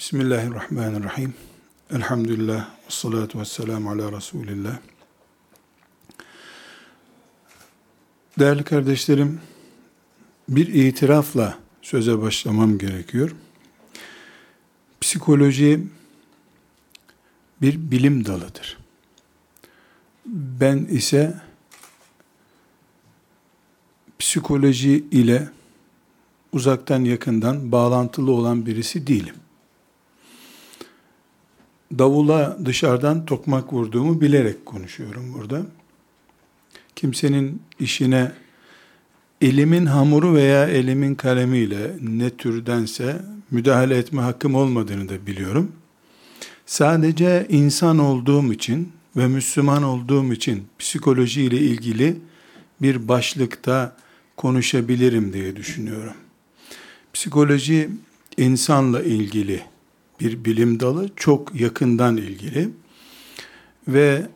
Bismillahirrahmanirrahim. Elhamdülillah. Salatu ve selamu ala Resulillah. Değerli kardeşlerim, bir itirafla söze başlamam gerekiyor. Psikoloji bir bilim dalıdır. Ben ise psikoloji ile uzaktan yakından bağlantılı olan birisi değilim. Davula dışarıdan tokmak vurduğumu bilerek konuşuyorum burada. Kimsenin işine elimin hamuru veya elimin kalemiyle ne türdense müdahale etme hakkım olmadığını da biliyorum. Sadece insan olduğum için ve Müslüman olduğum için psikoloji ile ilgili bir başlıkta konuşabilirim diye düşünüyorum. Psikoloji insanla ilgili bir bilim dalı, çok yakından ilgili. Ve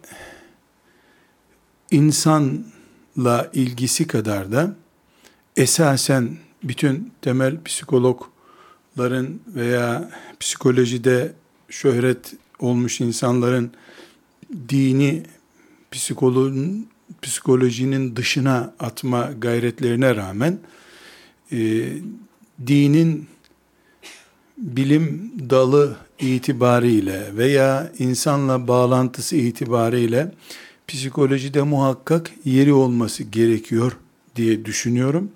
insanla ilgisi kadar da esasen bütün temel psikologların veya psikolojide şöhret olmuş insanların dini psikoloğun psikolojinin dışına atma gayretlerine rağmen e, dinin bilim dalı itibariyle veya insanla bağlantısı itibariyle psikolojide muhakkak yeri olması gerekiyor diye düşünüyorum.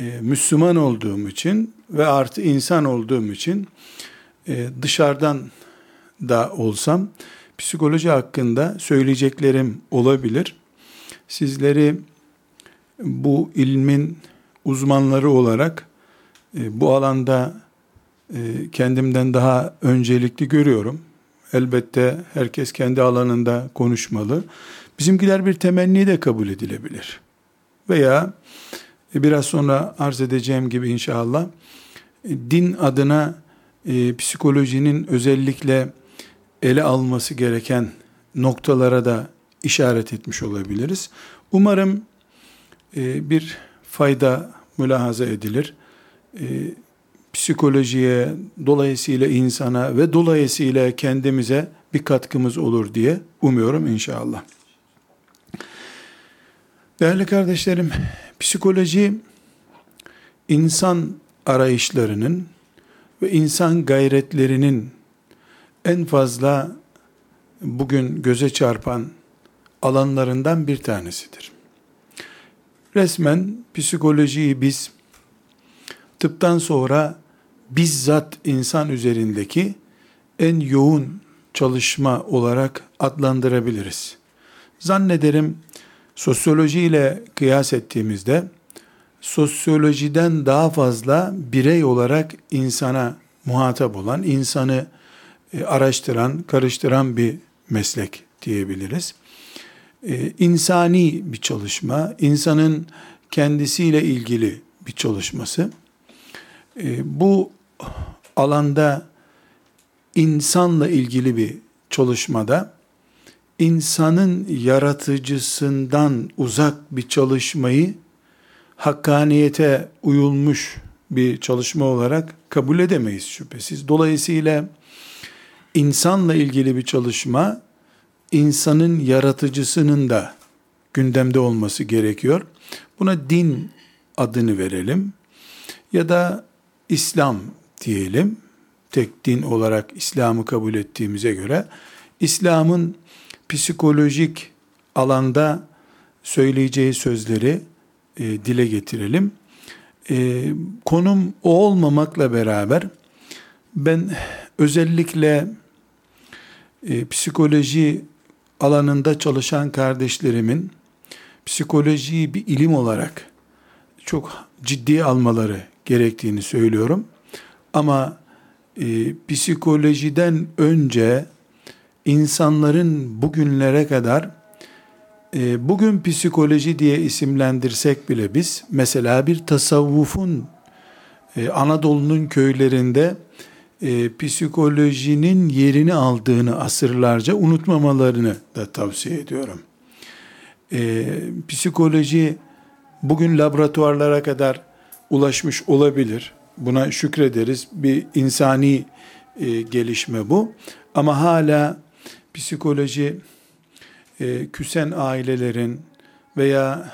Ee, Müslüman olduğum için ve artı insan olduğum için e, dışarıdan da olsam psikoloji hakkında söyleyeceklerim olabilir. Sizleri bu ilmin uzmanları olarak e, bu alanda kendimden daha öncelikli görüyorum. Elbette herkes kendi alanında konuşmalı. Bizimkiler bir temenni de kabul edilebilir. Veya e, biraz sonra arz edeceğim gibi inşallah din adına psikolojinin özellikle ele alması gereken noktalara da işaret etmiş olabiliriz. Umarım bir fayda mülahaza edilir. E, psikolojiye, dolayısıyla insana ve dolayısıyla kendimize bir katkımız olur diye umuyorum inşallah. Değerli kardeşlerim, psikoloji insan arayışlarının ve insan gayretlerinin en fazla bugün göze çarpan alanlarından bir tanesidir. Resmen psikolojiyi biz tıptan sonra bizzat insan üzerindeki en yoğun çalışma olarak adlandırabiliriz. Zannederim sosyoloji ile kıyas ettiğimizde sosyolojiden daha fazla birey olarak insana muhatap olan, insanı e, araştıran, karıştıran bir meslek diyebiliriz. Ee, insani bir çalışma, insanın kendisiyle ilgili bir çalışması. Ee, bu alanda insanla ilgili bir çalışmada insanın yaratıcısından uzak bir çalışmayı hakkaniyete uyulmuş bir çalışma olarak kabul edemeyiz şüphesiz. Dolayısıyla insanla ilgili bir çalışma insanın yaratıcısının da gündemde olması gerekiyor. Buna din adını verelim ya da İslam diyelim. Tek din olarak İslam'ı kabul ettiğimize göre İslam'ın psikolojik alanda söyleyeceği sözleri e, dile getirelim. E, konum o olmamakla beraber ben özellikle e, psikoloji alanında çalışan kardeşlerimin psikolojiyi bir ilim olarak çok ciddi almaları gerektiğini söylüyorum. Ama e, psikolojiden önce insanların bugünlere kadar e, bugün psikoloji diye isimlendirsek bile biz mesela bir tasavvufun e, Anadolu'nun köylerinde e, psikolojinin yerini aldığını asırlarca unutmamalarını da tavsiye ediyorum. E, psikoloji bugün laboratuvarlara kadar ulaşmış olabilir. Buna şükrederiz. Bir insani e, gelişme bu. Ama hala psikoloji e, küsen ailelerin veya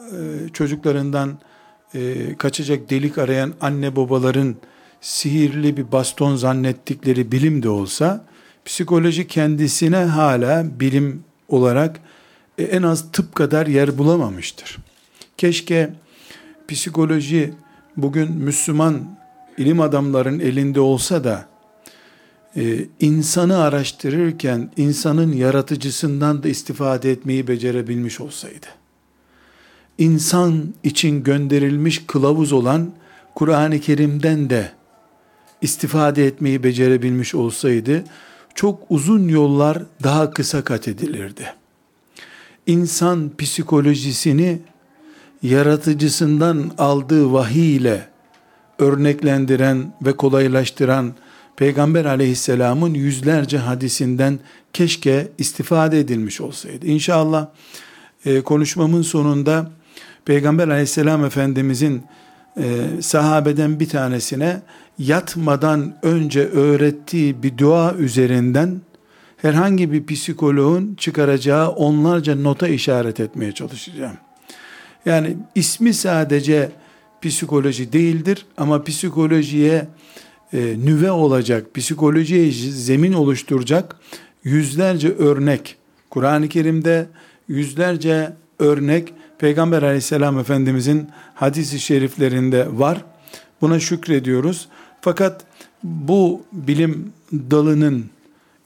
e, çocuklarından e, kaçacak delik arayan anne babaların sihirli bir baston zannettikleri bilim de olsa psikoloji kendisine hala bilim olarak e, en az tıp kadar yer bulamamıştır. Keşke psikoloji bugün Müslüman ilim adamların elinde olsa da e, insanı araştırırken insanın yaratıcısından da istifade etmeyi becerebilmiş olsaydı. İnsan için gönderilmiş kılavuz olan Kur'an-ı Kerim'den de istifade etmeyi becerebilmiş olsaydı çok uzun yollar daha kısa kat edilirdi. İnsan psikolojisini yaratıcısından aldığı vahiy ile örneklendiren ve kolaylaştıran Peygamber aleyhisselamın yüzlerce hadisinden keşke istifade edilmiş olsaydı. İnşallah e, konuşmamın sonunda Peygamber aleyhisselam efendimizin e, sahabeden bir tanesine yatmadan önce öğrettiği bir dua üzerinden herhangi bir psikoloğun çıkaracağı onlarca nota işaret etmeye çalışacağım. Yani ismi sadece psikoloji değildir ama psikolojiye e, nüve olacak, psikolojiye zemin oluşturacak yüzlerce örnek Kur'an-ı Kerim'de yüzlerce örnek Peygamber aleyhisselam efendimizin hadisi şeriflerinde var. Buna şükrediyoruz. Fakat bu bilim dalının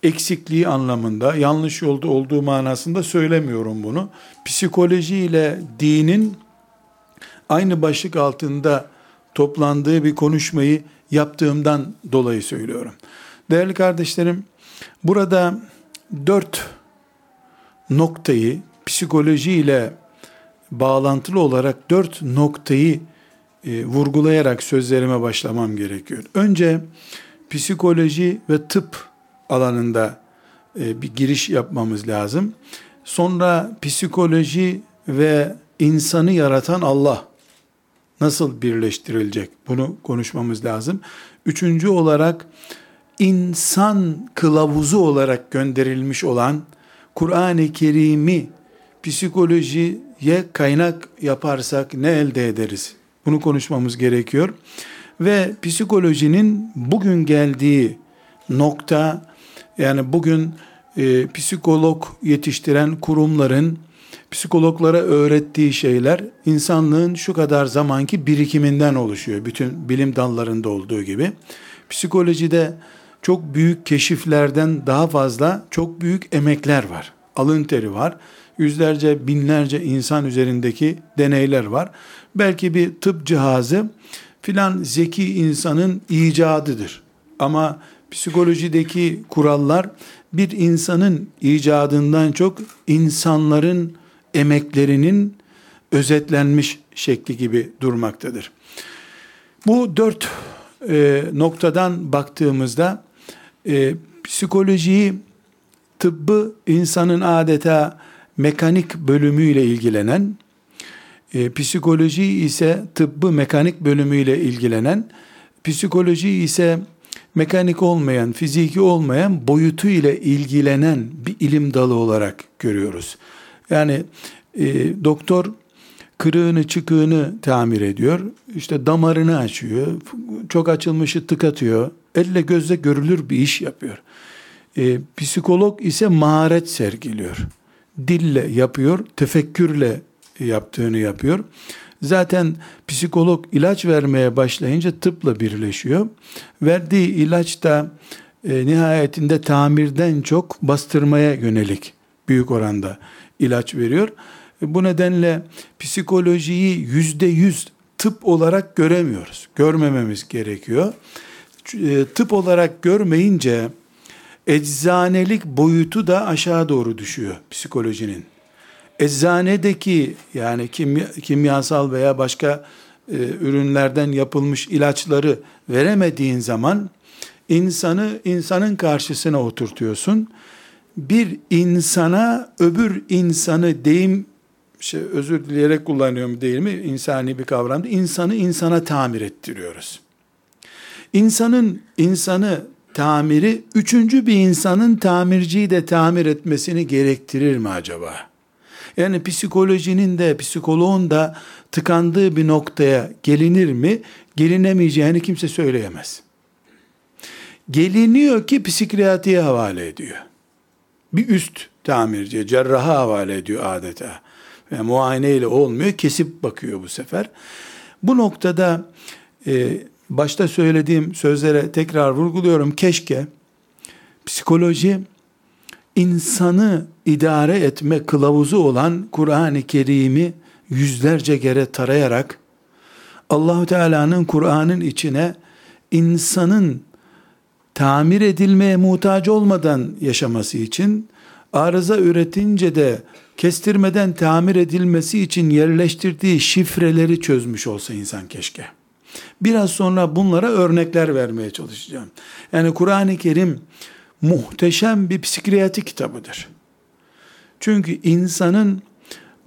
eksikliği anlamında, yanlış yolda olduğu manasında söylemiyorum bunu. Psikoloji ile dinin aynı başlık altında toplandığı bir konuşmayı yaptığımdan dolayı söylüyorum. Değerli kardeşlerim, burada dört noktayı psikoloji ile bağlantılı olarak dört noktayı e, vurgulayarak sözlerime başlamam gerekiyor. Önce psikoloji ve tıp alanında e, bir giriş yapmamız lazım. Sonra psikoloji ve insanı yaratan Allah nasıl birleştirilecek? Bunu konuşmamız lazım. Üçüncü olarak insan kılavuzu olarak gönderilmiş olan Kur'an-ı Kerim'i psikolojiye kaynak yaparsak ne elde ederiz? Bunu konuşmamız gerekiyor. Ve psikolojinin bugün geldiği nokta yani bugün e, psikolog yetiştiren kurumların psikologlara öğrettiği şeyler insanlığın şu kadar zamanki birikiminden oluşuyor. Bütün bilim dallarında olduğu gibi. Psikolojide çok büyük keşiflerden daha fazla çok büyük emekler var. Alın teri var. Yüzlerce, binlerce insan üzerindeki deneyler var. Belki bir tıp cihazı filan zeki insanın icadıdır. Ama psikolojideki kurallar bir insanın icadından çok insanların emeklerinin özetlenmiş şekli gibi durmaktadır. Bu dört e, noktadan baktığımızda e, psikolojiyi, tıbbı insanın adeta mekanik bölümüyle ilgilenen, e, psikoloji ise tıbbı mekanik bölümüyle ilgilenen, psikoloji ise mekanik olmayan, fiziki olmayan boyutu ile ilgilenen bir ilim dalı olarak görüyoruz. Yani e, doktor kırığını çıkığını tamir ediyor. İşte damarını açıyor. Çok açılmışı tıkatıyor. Elle gözle görülür bir iş yapıyor. E, psikolog ise maharet sergiliyor. Dille yapıyor, tefekkürle yaptığını yapıyor. Zaten psikolog ilaç vermeye başlayınca tıpla birleşiyor. Verdiği ilaç da e, nihayetinde tamirden çok bastırmaya yönelik büyük oranda ilaç veriyor. E, bu nedenle psikolojiyi yüzde yüz tıp olarak göremiyoruz. Görmememiz gerekiyor. E, tıp olarak görmeyince eczanelik boyutu da aşağı doğru düşüyor psikolojinin. Eczanedeki yani kimya, kimyasal veya başka e, ürünlerden yapılmış ilaçları veremediğin zaman insanı insanın karşısına oturtuyorsun bir insana öbür insanı deyim şey, özür dileyerek kullanıyorum değil mi? İnsani bir kavramda. insanı insana tamir ettiriyoruz. İnsanın insanı tamiri üçüncü bir insanın tamirciyi de tamir etmesini gerektirir mi acaba? Yani psikolojinin de psikoloğun da tıkandığı bir noktaya gelinir mi? Gelinemeyeceğini kimse söyleyemez. Geliniyor ki psikiyatriye havale ediyor. Bir üst tamirciye, cerraha havale ediyor adeta. Yani muayene olmuyor, kesip bakıyor bu sefer. Bu noktada e, başta söylediğim sözlere tekrar vurguluyorum. Keşke psikoloji insanı idare etme kılavuzu olan Kur'an-ı Kerim'i yüzlerce kere tarayarak Allahu Teala'nın Kur'an'ın içine insanın tamir edilmeye muhtaç olmadan yaşaması için arıza üretince de kestirmeden tamir edilmesi için yerleştirdiği şifreleri çözmüş olsa insan keşke. Biraz sonra bunlara örnekler vermeye çalışacağım. Yani Kur'an-ı Kerim muhteşem bir psikiyatri kitabıdır. Çünkü insanın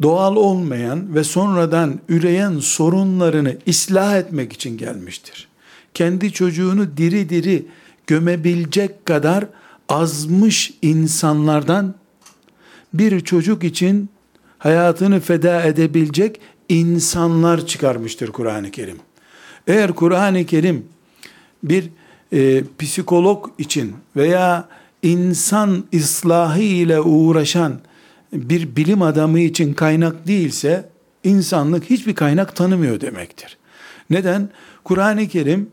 doğal olmayan ve sonradan üreyen sorunlarını ıslah etmek için gelmiştir. Kendi çocuğunu diri diri gömebilecek kadar azmış insanlardan bir çocuk için hayatını feda edebilecek insanlar çıkarmıştır Kur'an-ı Kerim. Eğer Kur'an-ı Kerim bir e, psikolog için veya insan ıslahı ile uğraşan bir bilim adamı için kaynak değilse insanlık hiçbir kaynak tanımıyor demektir. Neden? Kur'an-ı Kerim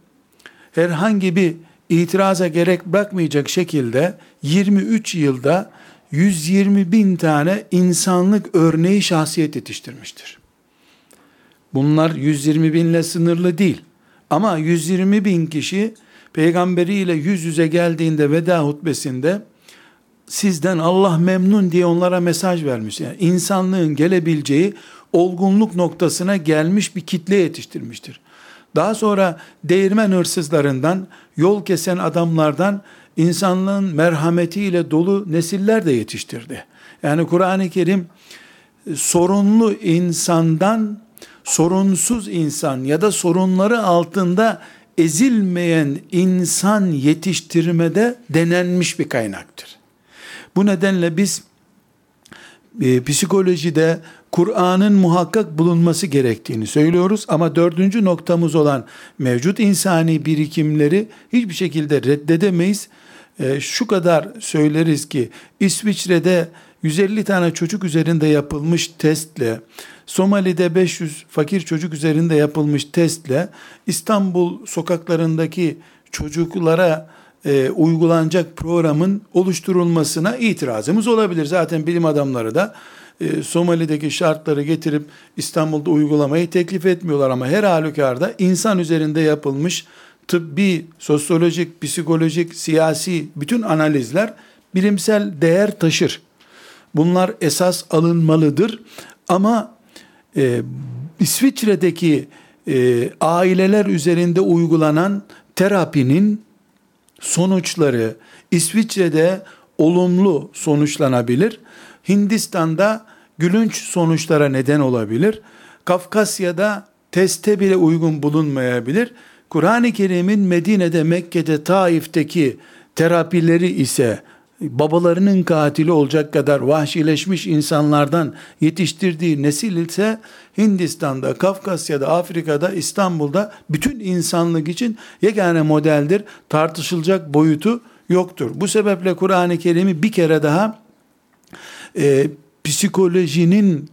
herhangi bir itiraza gerek bırakmayacak şekilde 23 yılda 120 bin tane insanlık örneği şahsiyet yetiştirmiştir. Bunlar 120 binle sınırlı değil. Ama 120 bin kişi peygamberiyle yüz yüze geldiğinde veda hutbesinde sizden Allah memnun diye onlara mesaj vermiş. Yani insanlığın gelebileceği olgunluk noktasına gelmiş bir kitle yetiştirmiştir. Daha sonra değirmen hırsızlarından, yol kesen adamlardan insanlığın merhametiyle dolu nesiller de yetiştirdi. Yani Kur'an-ı Kerim sorunlu insandan sorunsuz insan ya da sorunları altında ezilmeyen insan yetiştirmede denenmiş bir kaynaktır. Bu nedenle biz e, psikolojide Kur'an'ın muhakkak bulunması gerektiğini söylüyoruz ama dördüncü noktamız olan mevcut insani birikimleri hiçbir şekilde reddedemeyiz. E, şu kadar söyleriz ki İsviçre'de 150 tane çocuk üzerinde yapılmış testle Somali'de 500 fakir çocuk üzerinde yapılmış testle İstanbul sokaklarındaki çocuklara e, uygulanacak programın oluşturulmasına itirazımız olabilir. Zaten bilim adamları da e, Somali'deki şartları getirip İstanbul'da uygulamayı teklif etmiyorlar ama her halükarda insan üzerinde yapılmış tıbbi, sosyolojik, psikolojik, siyasi bütün analizler bilimsel değer taşır. Bunlar esas alınmalıdır ama e, İsviçre'deki e, aileler üzerinde uygulanan terapinin sonuçları İsviçre'de olumlu sonuçlanabilir. Hindistan'da gülünç sonuçlara neden olabilir. Kafkasya'da teste bile uygun bulunmayabilir. Kur'an-ı Kerim'in Medine'de, Mekke'de, Taif'teki terapileri ise babalarının katili olacak kadar vahşileşmiş insanlardan yetiştirdiği nesil ise Hindistan'da, Kafkasya'da, Afrika'da, İstanbul'da bütün insanlık için yegane modeldir. Tartışılacak boyutu yoktur. Bu sebeple Kur'an-ı Kerim'i bir kere daha e, psikolojinin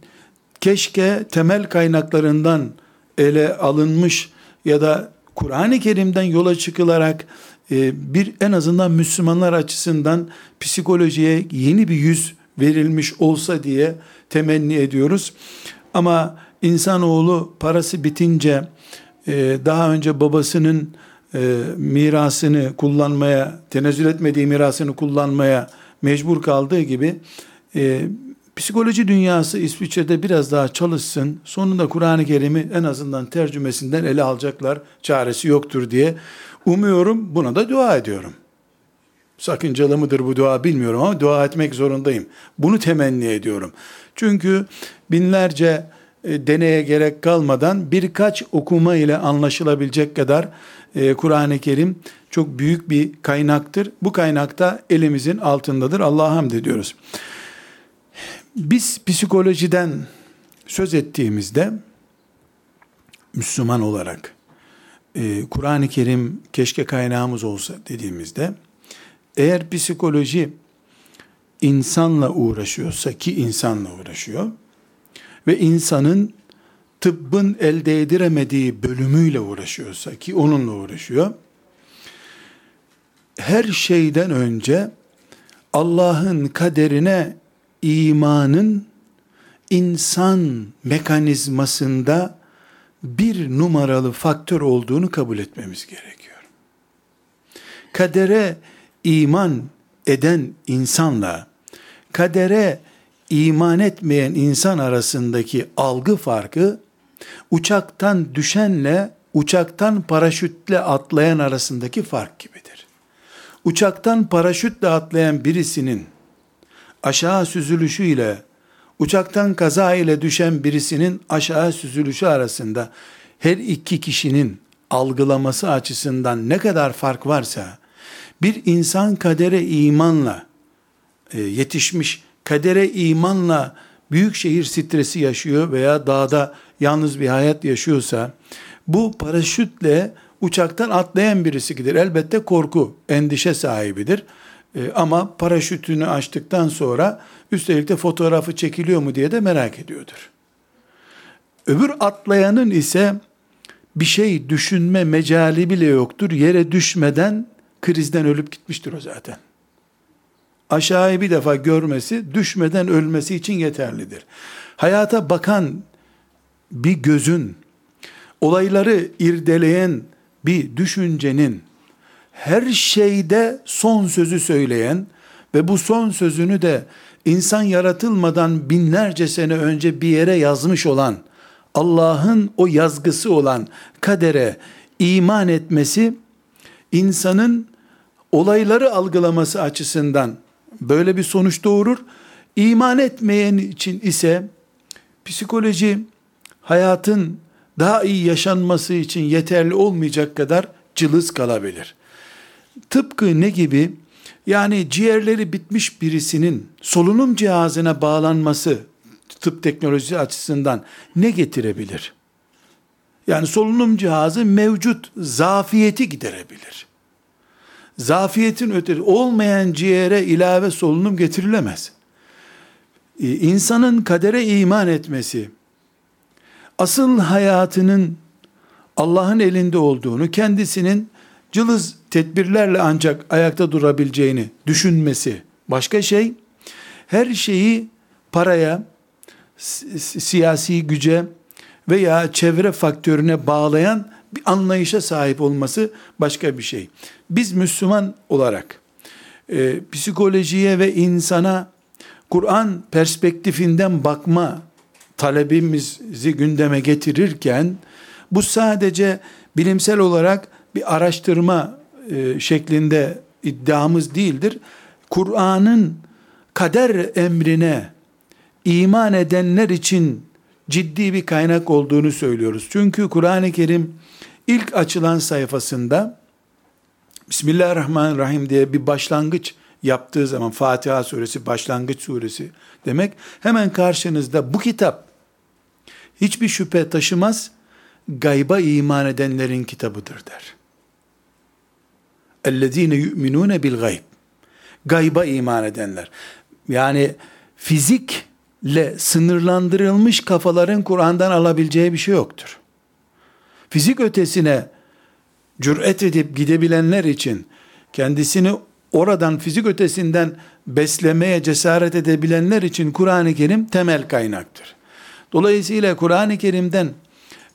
keşke temel kaynaklarından ele alınmış ya da Kur'an-ı Kerim'den yola çıkılarak bir en azından Müslümanlar açısından psikolojiye yeni bir yüz verilmiş olsa diye temenni ediyoruz. Ama insanoğlu parası bitince e, daha önce babasının e, mirasını kullanmaya, tenezzül etmediği mirasını kullanmaya mecbur kaldığı gibi psikoloji dünyası İsviçre'de biraz daha çalışsın. Sonunda Kur'an-ı Kerim'i en azından tercümesinden ele alacaklar. Çaresi yoktur diye umuyorum. Buna da dua ediyorum. Sakıncalı mıdır bu dua bilmiyorum ama dua etmek zorundayım. Bunu temenni ediyorum. Çünkü binlerce e, deneye gerek kalmadan birkaç okuma ile anlaşılabilecek kadar e, Kur'an-ı Kerim çok büyük bir kaynaktır. Bu kaynakta elimizin altındadır. Allah'a hamd ediyoruz. Biz psikolojiden söz ettiğimizde Müslüman olarak e, Kur'an-ı Kerim keşke kaynağımız olsa dediğimizde eğer psikoloji insanla uğraşıyorsa ki insanla uğraşıyor ve insanın tıbbın elde edemediği bölümüyle uğraşıyorsa ki onunla uğraşıyor. Her şeyden önce Allah'ın kaderine imanın insan mekanizmasında bir numaralı faktör olduğunu kabul etmemiz gerekiyor. Kadere iman eden insanla kadere iman etmeyen insan arasındaki algı farkı uçaktan düşenle uçaktan paraşütle atlayan arasındaki fark gibidir. Uçaktan paraşütle atlayan birisinin aşağı süzülüşü ile uçaktan kaza ile düşen birisinin aşağı süzülüşü arasında her iki kişinin algılaması açısından ne kadar fark varsa bir insan kadere imanla e, yetişmiş, kadere imanla büyük şehir stresi yaşıyor veya dağda yalnız bir hayat yaşıyorsa bu paraşütle uçaktan atlayan birisi gider. Elbette korku, endişe sahibidir. E, ama paraşütünü açtıktan sonra üstelik de fotoğrafı çekiliyor mu diye de merak ediyordur. Öbür atlayanın ise bir şey düşünme mecali bile yoktur. Yere düşmeden krizden ölüp gitmiştir o zaten. Aşağıyı bir defa görmesi, düşmeden ölmesi için yeterlidir. Hayata bakan bir gözün, olayları irdeleyen bir düşüncenin, her şeyde son sözü söyleyen ve bu son sözünü de insan yaratılmadan binlerce sene önce bir yere yazmış olan, Allah'ın o yazgısı olan kadere iman etmesi, insanın olayları algılaması açısından böyle bir sonuç doğurur. İman etmeyen için ise psikoloji hayatın daha iyi yaşanması için yeterli olmayacak kadar cılız kalabilir. Tıpkı ne gibi? Yani ciğerleri bitmiş birisinin solunum cihazına bağlanması tıp teknolojisi açısından ne getirebilir? Yani solunum cihazı mevcut zafiyeti giderebilir. Zafiyetin ötesi olmayan ciğere ilave solunum getirilemez. Ee, insanın kadere iman etmesi, asıl hayatının Allah'ın elinde olduğunu, kendisinin cılız tedbirlerle ancak ayakta durabileceğini düşünmesi başka şey. Her şeyi paraya, siyasi güce veya çevre faktörüne bağlayan bir anlayışa sahip olması başka bir şey. Biz Müslüman olarak e, psikolojiye ve insana Kur'an perspektifinden bakma talebimizi gündeme getirirken bu sadece bilimsel olarak bir araştırma e, şeklinde iddiamız değildir. Kur'an'ın kader emrine iman edenler için ciddi bir kaynak olduğunu söylüyoruz. Çünkü Kur'an-ı Kerim ilk açılan sayfasında Bismillahirrahmanirrahim diye bir başlangıç yaptığı zaman Fatiha suresi başlangıç suresi demek hemen karşınızda bu kitap hiçbir şüphe taşımaz gayba iman edenlerin kitabıdır der. اَلَّذ۪ينَ يُؤْمِنُونَ بِالْغَيْبِ Gayba iman edenler. Yani fizikle sınırlandırılmış kafaların Kur'an'dan alabileceği bir şey yoktur. Fizik ötesine cüret edip gidebilenler için kendisini oradan fizik ötesinden beslemeye cesaret edebilenler için Kur'an-ı Kerim temel kaynaktır. Dolayısıyla Kur'an-ı Kerim'den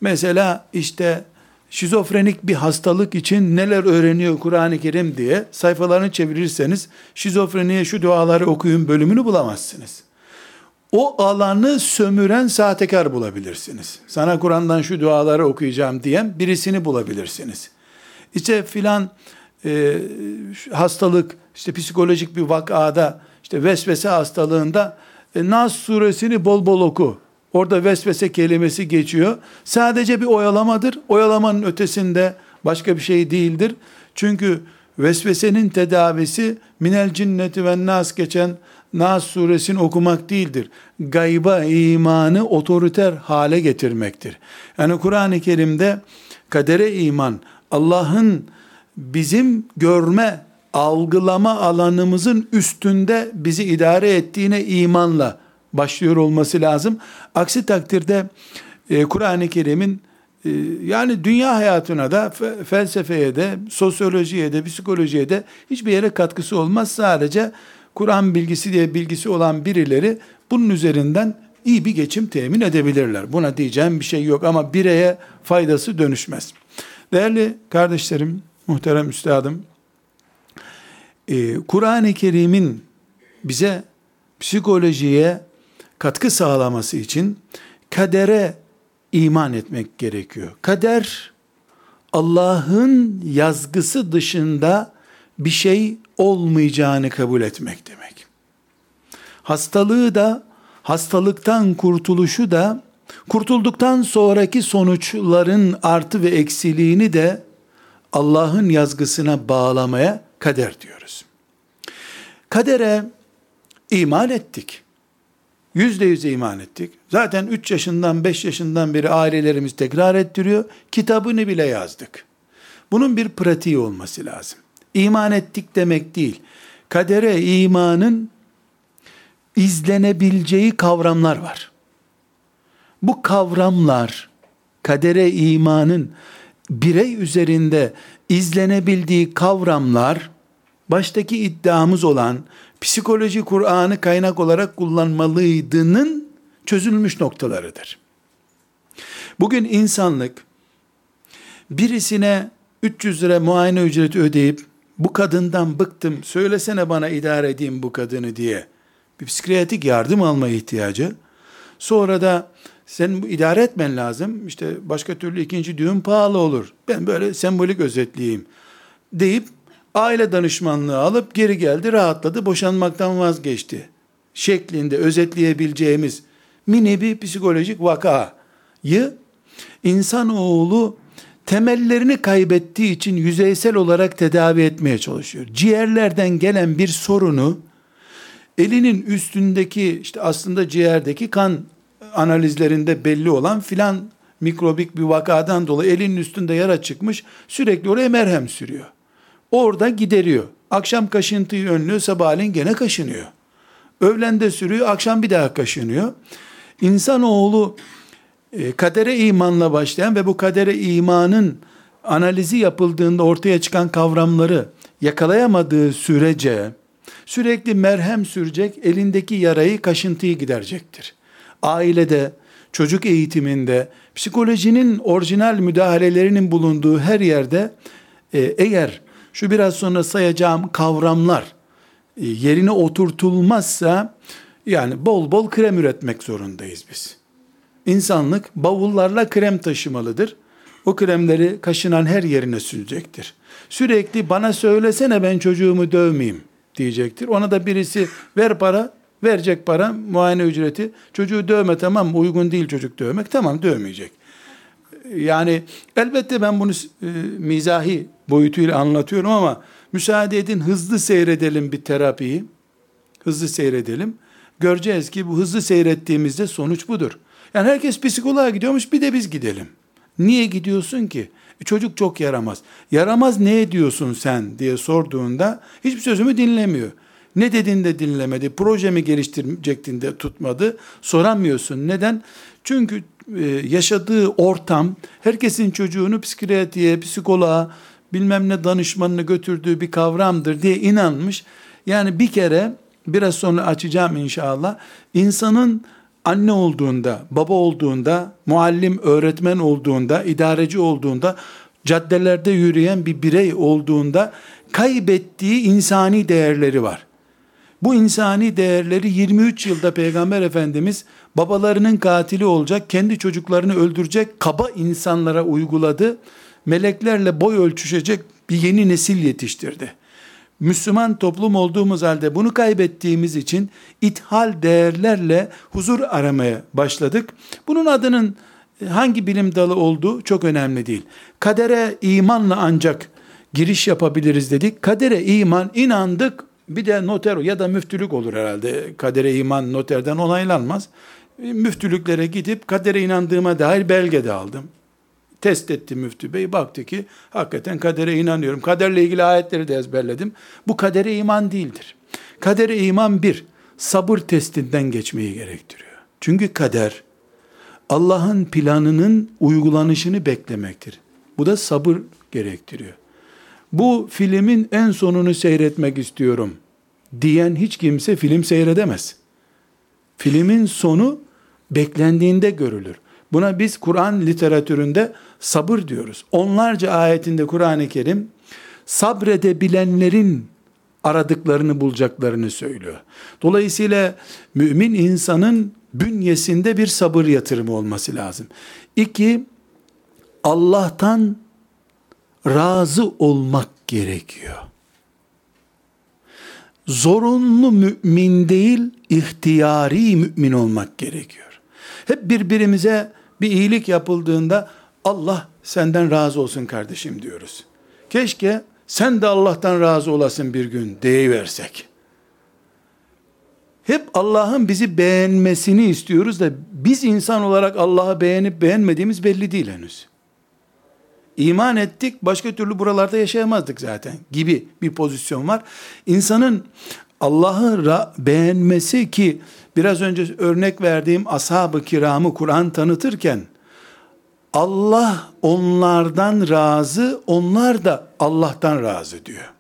mesela işte şizofrenik bir hastalık için neler öğreniyor Kur'an-ı Kerim diye sayfalarını çevirirseniz şizofreniye şu duaları okuyun bölümünü bulamazsınız. O alanı sömüren sahtekar bulabilirsiniz. Sana Kur'an'dan şu duaları okuyacağım diyen birisini bulabilirsiniz. İşte filan e, hastalık, işte psikolojik bir vakada, işte vesvese hastalığında e, Nas suresini bol bol oku. Orada vesvese kelimesi geçiyor. Sadece bir oyalamadır. Oyalamanın ötesinde Başka bir şey değildir. Çünkü vesvesenin tedavisi minel cinneti ve nas geçen Nas suresini okumak değildir. Gayba imanı otoriter hale getirmektir. Yani Kur'an-ı Kerim'de kadere iman, Allah'ın bizim görme, algılama alanımızın üstünde bizi idare ettiğine imanla başlıyor olması lazım. Aksi takdirde e, Kur'an-ı Kerim'in e, yani dünya hayatına da felsefeye de sosyolojiye de psikolojiye de hiçbir yere katkısı olmaz. Sadece Kur'an bilgisi diye bilgisi olan birileri bunun üzerinden iyi bir geçim temin edebilirler. Buna diyeceğim bir şey yok ama bireye faydası dönüşmez. Değerli kardeşlerim, muhterem üstadım, e, Kur'an-ı Kerim'in bize psikolojiye katkı sağlaması için kadere iman etmek gerekiyor. Kader Allah'ın yazgısı dışında bir şey olmayacağını kabul etmek demek. Hastalığı da, hastalıktan kurtuluşu da, kurtulduktan sonraki sonuçların artı ve eksiliğini de Allah'ın yazgısına bağlamaya kader diyoruz. Kadere iman ettik. Yüzde yüz iman ettik. Zaten üç yaşından beş yaşından beri ailelerimiz tekrar ettiriyor. Kitabını bile yazdık. Bunun bir pratiği olması lazım. İman ettik demek değil. Kadere imanın izlenebileceği kavramlar var. Bu kavramlar kadere imanın birey üzerinde izlenebildiği kavramlar baştaki iddiamız olan psikoloji Kur'an'ı kaynak olarak kullanmalıydının çözülmüş noktalarıdır. Bugün insanlık birisine 300 lira muayene ücreti ödeyip bu kadından bıktım söylesene bana idare edeyim bu kadını diye bir psikiyatrik yardım alma ihtiyacı. Sonra da sen bu idare etmen lazım. İşte başka türlü ikinci düğün pahalı olur. Ben böyle sembolik özetleyeyim deyip aile danışmanlığı alıp geri geldi, rahatladı, boşanmaktan vazgeçti. Şeklinde özetleyebileceğimiz mini bir psikolojik vakayı insanoğlu temellerini kaybettiği için yüzeysel olarak tedavi etmeye çalışıyor. Ciğerlerden gelen bir sorunu elinin üstündeki işte aslında ciğerdeki kan analizlerinde belli olan filan mikrobik bir vakadan dolayı elinin üstünde yara çıkmış sürekli oraya merhem sürüyor. Orada gideriyor. Akşam kaşıntıyı önlüyor sabahleyin gene kaşınıyor. Öğlende sürüyor akşam bir daha kaşınıyor. İnsanoğlu e, kadere imanla başlayan ve bu kadere imanın analizi yapıldığında ortaya çıkan kavramları yakalayamadığı sürece sürekli merhem sürecek, elindeki yarayı, kaşıntıyı giderecektir. Ailede, çocuk eğitiminde, psikolojinin orijinal müdahalelerinin bulunduğu her yerde e, eğer şu biraz sonra sayacağım kavramlar e, yerine oturtulmazsa yani bol bol krem üretmek zorundayız biz. İnsanlık bavullarla krem taşımalıdır. O kremleri kaşınan her yerine sürecektir. Sürekli bana söylesene ben çocuğumu dövmeyeyim diyecektir. Ona da birisi ver para, verecek para, muayene ücreti. Çocuğu dövme tamam uygun değil çocuk dövmek. Tamam dövmeyecek. Yani elbette ben bunu e, mizahi boyutuyla anlatıyorum ama müsaade edin hızlı seyredelim bir terapiyi. Hızlı seyredelim. Göreceğiz ki bu hızlı seyrettiğimizde sonuç budur. Yani herkes psikoloğa gidiyormuş bir de biz gidelim. Niye gidiyorsun ki? E çocuk çok yaramaz. Yaramaz ne ediyorsun sen diye sorduğunda hiçbir sözümü dinlemiyor. Ne dedin de dinlemedi. Projemi geliştirecektin de tutmadı. Soramıyorsun. Neden? Çünkü yaşadığı ortam herkesin çocuğunu psikiyatriye, psikoloğa, bilmem ne danışmanını götürdüğü bir kavramdır diye inanmış. Yani bir kere biraz sonra açacağım inşallah. İnsanın anne olduğunda, baba olduğunda, muallim, öğretmen olduğunda, idareci olduğunda, caddelerde yürüyen bir birey olduğunda kaybettiği insani değerleri var. Bu insani değerleri 23 yılda Peygamber Efendimiz babalarının katili olacak, kendi çocuklarını öldürecek kaba insanlara uyguladı. Meleklerle boy ölçüşecek bir yeni nesil yetiştirdi. Müslüman toplum olduğumuz halde bunu kaybettiğimiz için ithal değerlerle huzur aramaya başladık. Bunun adının hangi bilim dalı olduğu çok önemli değil. Kadere imanla ancak giriş yapabiliriz dedik. Kadere iman inandık bir de noter ya da müftülük olur herhalde. Kadere iman noterden onaylanmaz. Müftülüklere gidip kadere inandığıma dair belge de aldım. Test etti müftü bey. Baktı ki hakikaten kadere inanıyorum. Kaderle ilgili ayetleri de ezberledim. Bu kadere iman değildir. Kadere iman bir, sabır testinden geçmeyi gerektiriyor. Çünkü kader, Allah'ın planının uygulanışını beklemektir. Bu da sabır gerektiriyor. Bu filmin en sonunu seyretmek istiyorum diyen hiç kimse film seyredemez. Filmin sonu beklendiğinde görülür. Buna biz Kur'an literatüründe sabır diyoruz. Onlarca ayetinde Kur'an-ı Kerim sabredebilenlerin aradıklarını bulacaklarını söylüyor. Dolayısıyla mümin insanın bünyesinde bir sabır yatırımı olması lazım. İki, Allah'tan razı olmak gerekiyor. Zorunlu mümin değil, ihtiyari mümin olmak gerekiyor. Hep birbirimize bir iyilik yapıldığında Allah senden razı olsun kardeşim diyoruz. Keşke sen de Allah'tan razı olasın bir gün deyiversek. Hep Allah'ın bizi beğenmesini istiyoruz da biz insan olarak Allah'ı beğenip beğenmediğimiz belli değil henüz. İman ettik başka türlü buralarda yaşayamazdık zaten gibi bir pozisyon var. İnsanın Allah'ı beğenmesi ki biraz önce örnek verdiğim ashab-ı kiramı Kur'an tanıtırken Allah onlardan razı, onlar da Allah'tan razı diyor.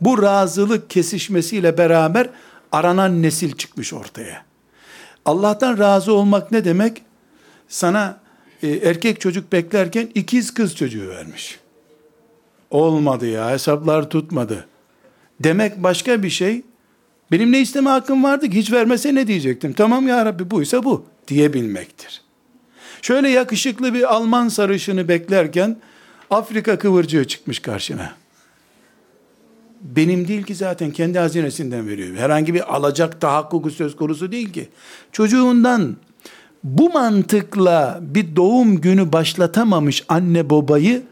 Bu razılık kesişmesiyle beraber aranan nesil çıkmış ortaya. Allah'tan razı olmak ne demek? Sana e, erkek çocuk beklerken ikiz kız çocuğu vermiş. Olmadı ya hesaplar tutmadı. Demek başka bir şey. Benim ne isteme hakkım vardı ki hiç vermese ne diyecektim? Tamam ya Rabbi buysa bu diyebilmektir. Şöyle yakışıklı bir Alman sarışını beklerken Afrika kıvırcığı çıkmış karşına. Benim değil ki zaten kendi hazinesinden veriyor. Herhangi bir alacak tahakkuku söz konusu değil ki. Çocuğundan bu mantıkla bir doğum günü başlatamamış anne babayı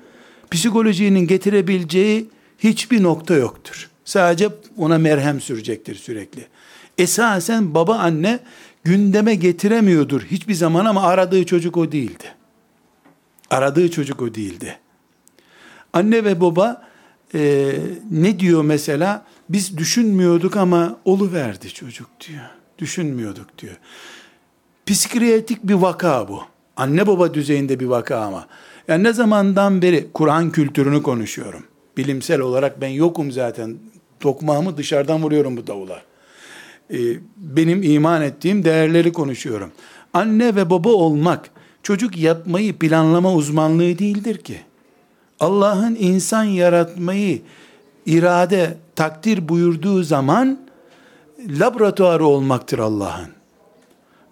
psikolojinin getirebileceği hiçbir nokta yoktur. Sadece ona merhem sürecektir sürekli. Esasen baba anne gündeme getiremiyordur hiçbir zaman ama aradığı çocuk o değildi. Aradığı çocuk o değildi. Anne ve baba e, ne diyor mesela? Biz düşünmüyorduk ama olu verdi çocuk diyor. Düşünmüyorduk diyor. Psikiyatrik bir vaka bu. Anne baba düzeyinde bir vaka ama. Yani ne zamandan beri Kur'an kültürünü konuşuyorum. Bilimsel olarak ben yokum zaten. Tokmağımı dışarıdan vuruyorum bu davula. Ee, benim iman ettiğim değerleri konuşuyorum. Anne ve baba olmak çocuk yapmayı planlama uzmanlığı değildir ki. Allah'ın insan yaratmayı irade, takdir buyurduğu zaman laboratuvarı olmaktır Allah'ın.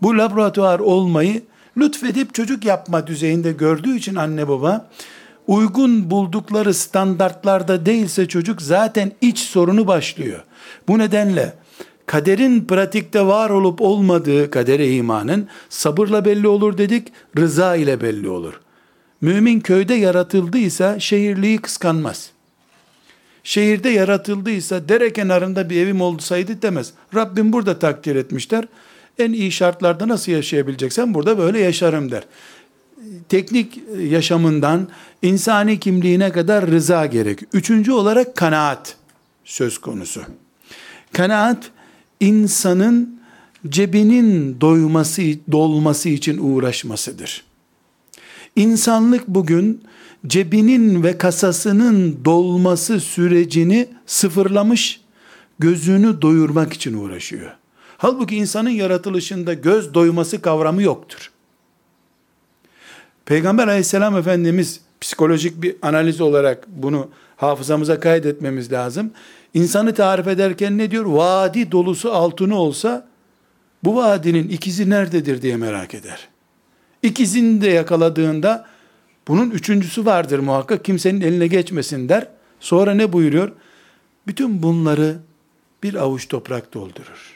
Bu laboratuvar olmayı lütfedip çocuk yapma düzeyinde gördüğü için anne baba uygun buldukları standartlarda değilse çocuk zaten iç sorunu başlıyor. Bu nedenle kaderin pratikte var olup olmadığı kadere imanın sabırla belli olur dedik, rıza ile belli olur. Mümin köyde yaratıldıysa şehirliği kıskanmaz. Şehirde yaratıldıysa dere kenarında bir evim olsaydı demez. Rabbim burada takdir etmişler. En iyi şartlarda nasıl yaşayabileceksen burada böyle yaşarım der. Teknik yaşamından insani kimliğine kadar rıza gerek. Üçüncü olarak kanaat söz konusu. Kanaat insanın cebinin doyması, dolması için uğraşmasıdır. İnsanlık bugün cebinin ve kasasının dolması sürecini sıfırlamış, gözünü doyurmak için uğraşıyor. Halbuki insanın yaratılışında göz doyması kavramı yoktur. Peygamber aleyhisselam efendimiz psikolojik bir analiz olarak bunu hafızamıza kaydetmemiz lazım. İnsanı tarif ederken ne diyor? Vadi dolusu altını olsa bu vadinin ikizi nerededir diye merak eder. İkizini de yakaladığında bunun üçüncüsü vardır muhakkak kimsenin eline geçmesin der. Sonra ne buyuruyor? Bütün bunları bir avuç toprak doldurur.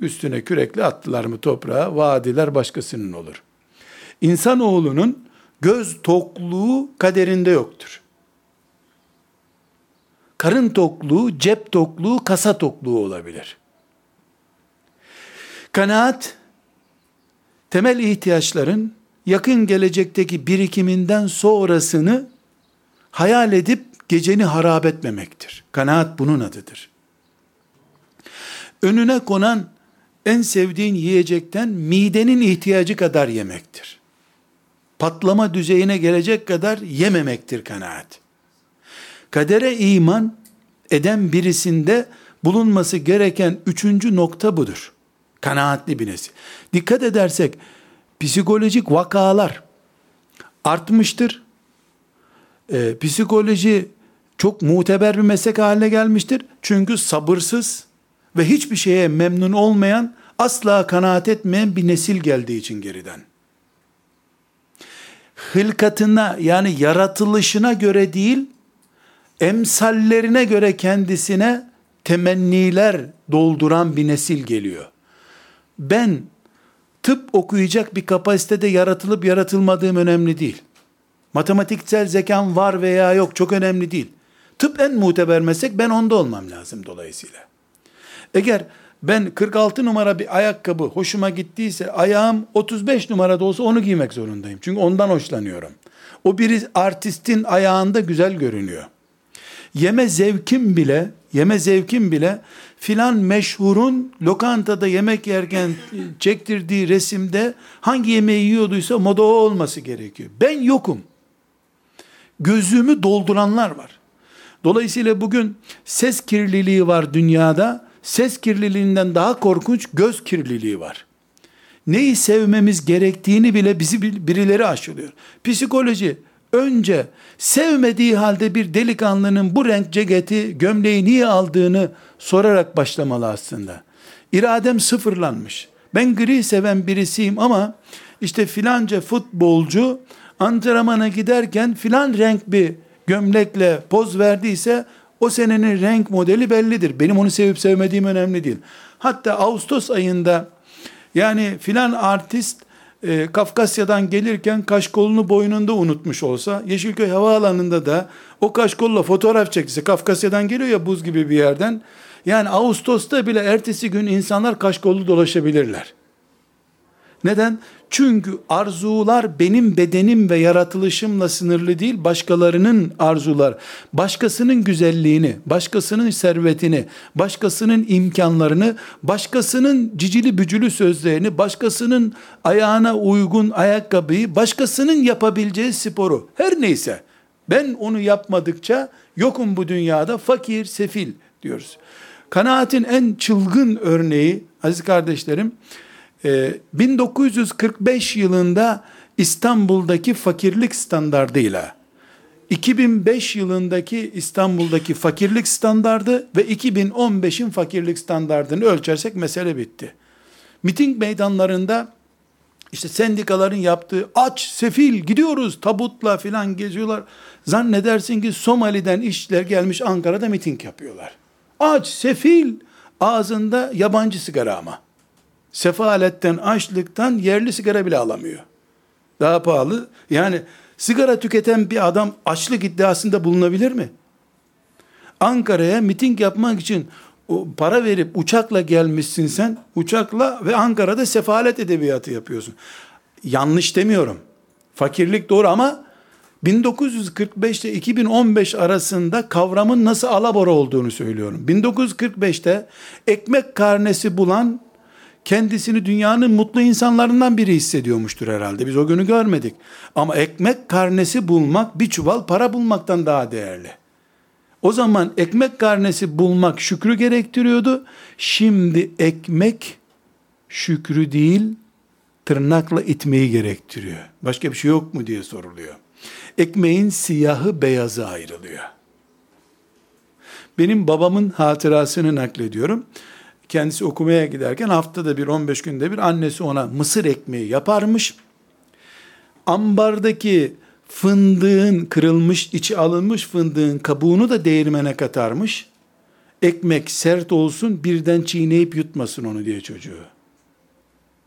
Üstüne kürekle attılar mı toprağa, vadiler başkasının olur. İnsanoğlunun göz tokluğu kaderinde yoktur. Karın tokluğu, cep tokluğu, kasa tokluğu olabilir. Kanaat, temel ihtiyaçların yakın gelecekteki birikiminden sonrasını hayal edip geceni harap etmemektir. Kanaat bunun adıdır. Önüne konan en sevdiğin yiyecekten midenin ihtiyacı kadar yemektir. Patlama düzeyine gelecek kadar yememektir kanaat. Kadere iman eden birisinde bulunması gereken üçüncü nokta budur. Kanaatli bir nesil. Dikkat edersek psikolojik vakalar artmıştır. Ee, psikoloji çok muteber bir meslek haline gelmiştir. Çünkü sabırsız ve hiçbir şeye memnun olmayan, asla kanaat etmeyen bir nesil geldiği için geriden. Hılkatına yani yaratılışına göre değil, emsallerine göre kendisine temenniler dolduran bir nesil geliyor. Ben tıp okuyacak bir kapasitede yaratılıp yaratılmadığım önemli değil. Matematiksel zekam var veya yok çok önemli değil. Tıp en muteber meslek ben onda olmam lazım dolayısıyla. Eğer ben 46 numara bir ayakkabı hoşuma gittiyse ayağım 35 numarada olsa onu giymek zorundayım. Çünkü ondan hoşlanıyorum. O bir artistin ayağında güzel görünüyor. Yeme zevkim bile, yeme zevkim bile filan meşhurun lokantada yemek yerken çektirdiği resimde hangi yemeği yiyorduysa moda o olması gerekiyor. Ben yokum. Gözümü dolduranlar var. Dolayısıyla bugün ses kirliliği var dünyada. Ses kirliliğinden daha korkunç göz kirliliği var. Neyi sevmemiz gerektiğini bile bizi birileri aşılıyor. Psikoloji önce sevmediği halde bir delikanlının bu renk ceketi, gömleği niye aldığını sorarak başlamalı aslında. İradem sıfırlanmış. Ben gri seven birisiyim ama işte filanca futbolcu antrenmana giderken filan renk bir gömlekle poz verdiyse o senenin renk modeli bellidir. Benim onu sevip sevmediğim önemli değil. Hatta Ağustos ayında yani filan artist e, Kafkasya'dan gelirken kaşkolunu boynunda unutmuş olsa Yeşilköy Havaalanı'nda da o kaşkolla fotoğraf çekse Kafkasya'dan geliyor ya buz gibi bir yerden yani Ağustos'ta bile ertesi gün insanlar kaşkollu dolaşabilirler. Neden? Çünkü arzular benim bedenim ve yaratılışımla sınırlı değil, başkalarının arzular, başkasının güzelliğini, başkasının servetini, başkasının imkanlarını, başkasının cicili bücülü sözlerini, başkasının ayağına uygun ayakkabıyı, başkasının yapabileceği sporu, her neyse, ben onu yapmadıkça yokum bu dünyada, fakir, sefil diyoruz. Kanaatin en çılgın örneği, aziz kardeşlerim, 1945 ee, yılında İstanbul'daki fakirlik standardıyla 2005 yılındaki İstanbul'daki fakirlik standardı ve 2015'in fakirlik standardını ölçersek mesele bitti. Miting meydanlarında işte sendikaların yaptığı aç, sefil gidiyoruz tabutla filan geziyorlar. Zannedersin ki Somali'den işçiler gelmiş Ankara'da miting yapıyorlar. Aç, sefil ağzında yabancı sigara ama sefaletten, açlıktan yerli sigara bile alamıyor. Daha pahalı. Yani sigara tüketen bir adam açlık iddiasında bulunabilir mi? Ankara'ya miting yapmak için para verip uçakla gelmişsin sen. Uçakla ve Ankara'da sefalet edebiyatı yapıyorsun. Yanlış demiyorum. Fakirlik doğru ama 1945 ile 2015 arasında kavramın nasıl alabora olduğunu söylüyorum. 1945'te ekmek karnesi bulan kendisini dünyanın mutlu insanlarından biri hissediyormuştur herhalde. Biz o günü görmedik. Ama ekmek karnesi bulmak bir çuval para bulmaktan daha değerli. O zaman ekmek karnesi bulmak şükrü gerektiriyordu. Şimdi ekmek şükrü değil, tırnakla itmeyi gerektiriyor. Başka bir şey yok mu diye soruluyor. Ekmeğin siyahı beyazı ayrılıyor. Benim babamın hatırasını naklediyorum. Kendisi okumaya giderken haftada bir 15 günde bir annesi ona mısır ekmeği yaparmış. Ambardaki fındığın kırılmış, içi alınmış fındığın kabuğunu da değirmene katarmış. Ekmek sert olsun birden çiğneyip yutmasın onu diye çocuğu.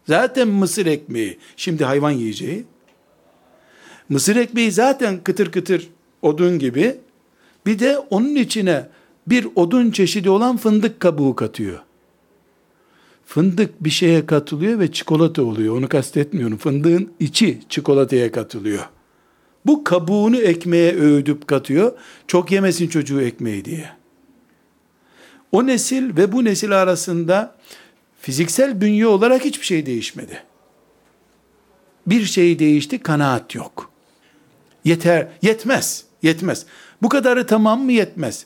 Zaten mısır ekmeği şimdi hayvan yiyeceği. Mısır ekmeği zaten kıtır kıtır odun gibi. Bir de onun içine bir odun çeşidi olan fındık kabuğu katıyor. Fındık bir şeye katılıyor ve çikolata oluyor. Onu kastetmiyorum. Fındığın içi çikolataya katılıyor. Bu kabuğunu ekmeğe öğüdüp katıyor. Çok yemesin çocuğu ekmeği diye. O nesil ve bu nesil arasında fiziksel bünye olarak hiçbir şey değişmedi. Bir şey değişti, kanaat yok. Yeter, yetmez, yetmez. Bu kadarı tamam mı yetmez.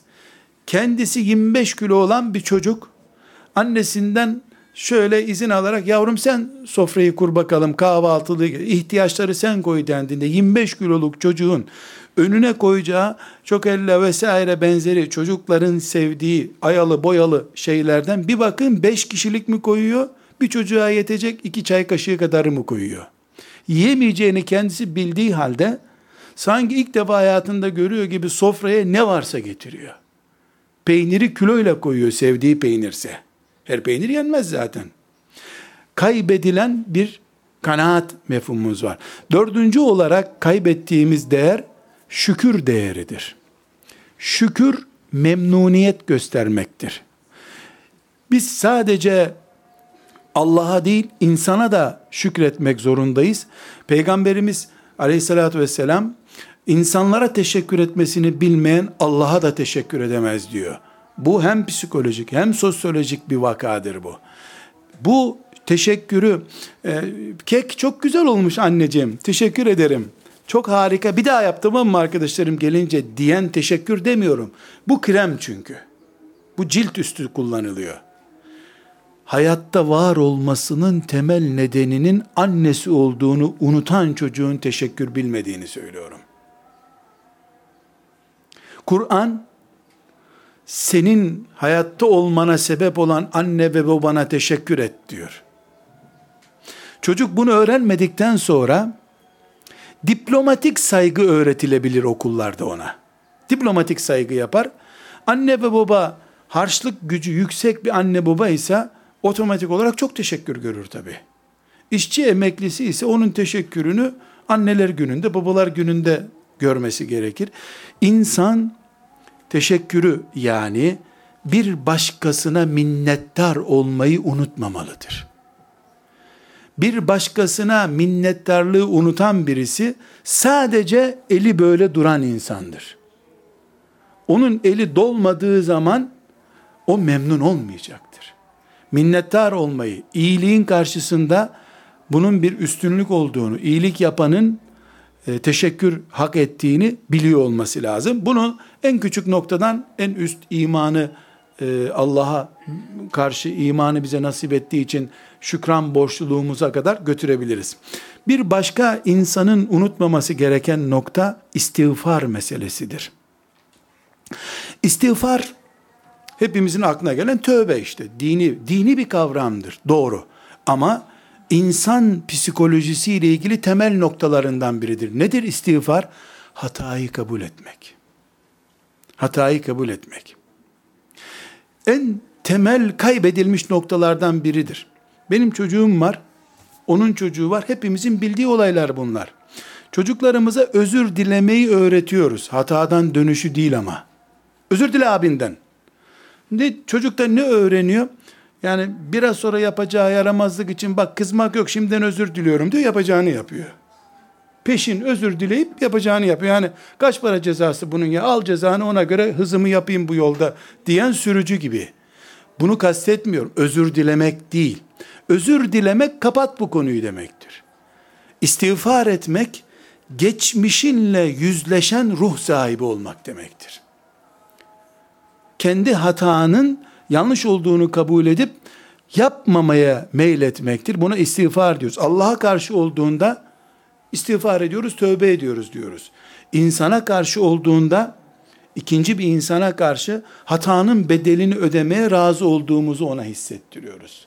Kendisi 25 kilo olan bir çocuk, annesinden şöyle izin alarak yavrum sen sofrayı kur bakalım kahvaltılığı ihtiyaçları sen koy dendiğinde 25 kiloluk çocuğun önüne koyacağı çok elle vesaire benzeri çocukların sevdiği ayalı boyalı şeylerden bir bakın 5 kişilik mi koyuyor? Bir çocuğa yetecek iki çay kaşığı kadarı mı koyuyor? Yiyemeyeceğini kendisi bildiği halde sanki ilk defa hayatında görüyor gibi sofraya ne varsa getiriyor. Peyniri kiloyla koyuyor sevdiği peynirse. Her peynir yenmez zaten. Kaybedilen bir kanaat mefhumumuz var. Dördüncü olarak kaybettiğimiz değer şükür değeridir. Şükür memnuniyet göstermektir. Biz sadece Allah'a değil insana da şükretmek zorundayız. Peygamberimiz aleyhissalatü vesselam insanlara teşekkür etmesini bilmeyen Allah'a da teşekkür edemez diyor. Bu hem psikolojik hem sosyolojik bir vakadır bu. Bu teşekkürü, e, kek çok güzel olmuş anneciğim, teşekkür ederim. Çok harika, bir daha yap tamam mı arkadaşlarım gelince diyen teşekkür demiyorum. Bu krem çünkü. Bu cilt üstü kullanılıyor. Hayatta var olmasının temel nedeninin annesi olduğunu unutan çocuğun teşekkür bilmediğini söylüyorum. Kur'an senin hayatta olmana sebep olan anne ve babana teşekkür et diyor. Çocuk bunu öğrenmedikten sonra diplomatik saygı öğretilebilir okullarda ona. Diplomatik saygı yapar. Anne ve baba harçlık gücü yüksek bir anne baba ise otomatik olarak çok teşekkür görür tabi. İşçi emeklisi ise onun teşekkürünü anneler gününde, babalar gününde görmesi gerekir. İnsan teşekkürü yani bir başkasına minnettar olmayı unutmamalıdır. Bir başkasına minnettarlığı unutan birisi sadece eli böyle duran insandır. Onun eli dolmadığı zaman o memnun olmayacaktır. Minnettar olmayı, iyiliğin karşısında bunun bir üstünlük olduğunu, iyilik yapanın teşekkür hak ettiğini biliyor olması lazım. Bunu en küçük noktadan en üst imanı e, Allah'a karşı imanı bize nasip ettiği için şükran borçluluğumuza kadar götürebiliriz. Bir başka insanın unutmaması gereken nokta istiğfar meselesidir. İstiğfar hepimizin aklına gelen tövbe işte. Dini dini bir kavramdır. Doğru. Ama insan psikolojisiyle ilgili temel noktalarından biridir. Nedir istiğfar? Hatayı kabul etmek. Hatayı kabul etmek. En temel kaybedilmiş noktalardan biridir. Benim çocuğum var, onun çocuğu var. Hepimizin bildiği olaylar bunlar. Çocuklarımıza özür dilemeyi öğretiyoruz. Hatadan dönüşü değil ama. Özür dile abinden. Ne, çocuk da ne öğreniyor? Yani biraz sonra yapacağı yaramazlık için bak kızmak yok şimdiden özür diliyorum diyor yapacağını yapıyor. Peşin özür dileyip yapacağını yapıyor. Yani kaç para cezası bunun ya al cezanı ona göre hızımı yapayım bu yolda diyen sürücü gibi. Bunu kastetmiyorum. Özür dilemek değil. Özür dilemek kapat bu konuyu demektir. İstiğfar etmek geçmişinle yüzleşen ruh sahibi olmak demektir. Kendi hatanın yanlış olduğunu kabul edip yapmamaya meyletmektir. Buna istiğfar diyoruz. Allah'a karşı olduğunda istiğfar ediyoruz, tövbe ediyoruz diyoruz. İnsana karşı olduğunda ikinci bir insana karşı hatanın bedelini ödemeye razı olduğumuzu ona hissettiriyoruz.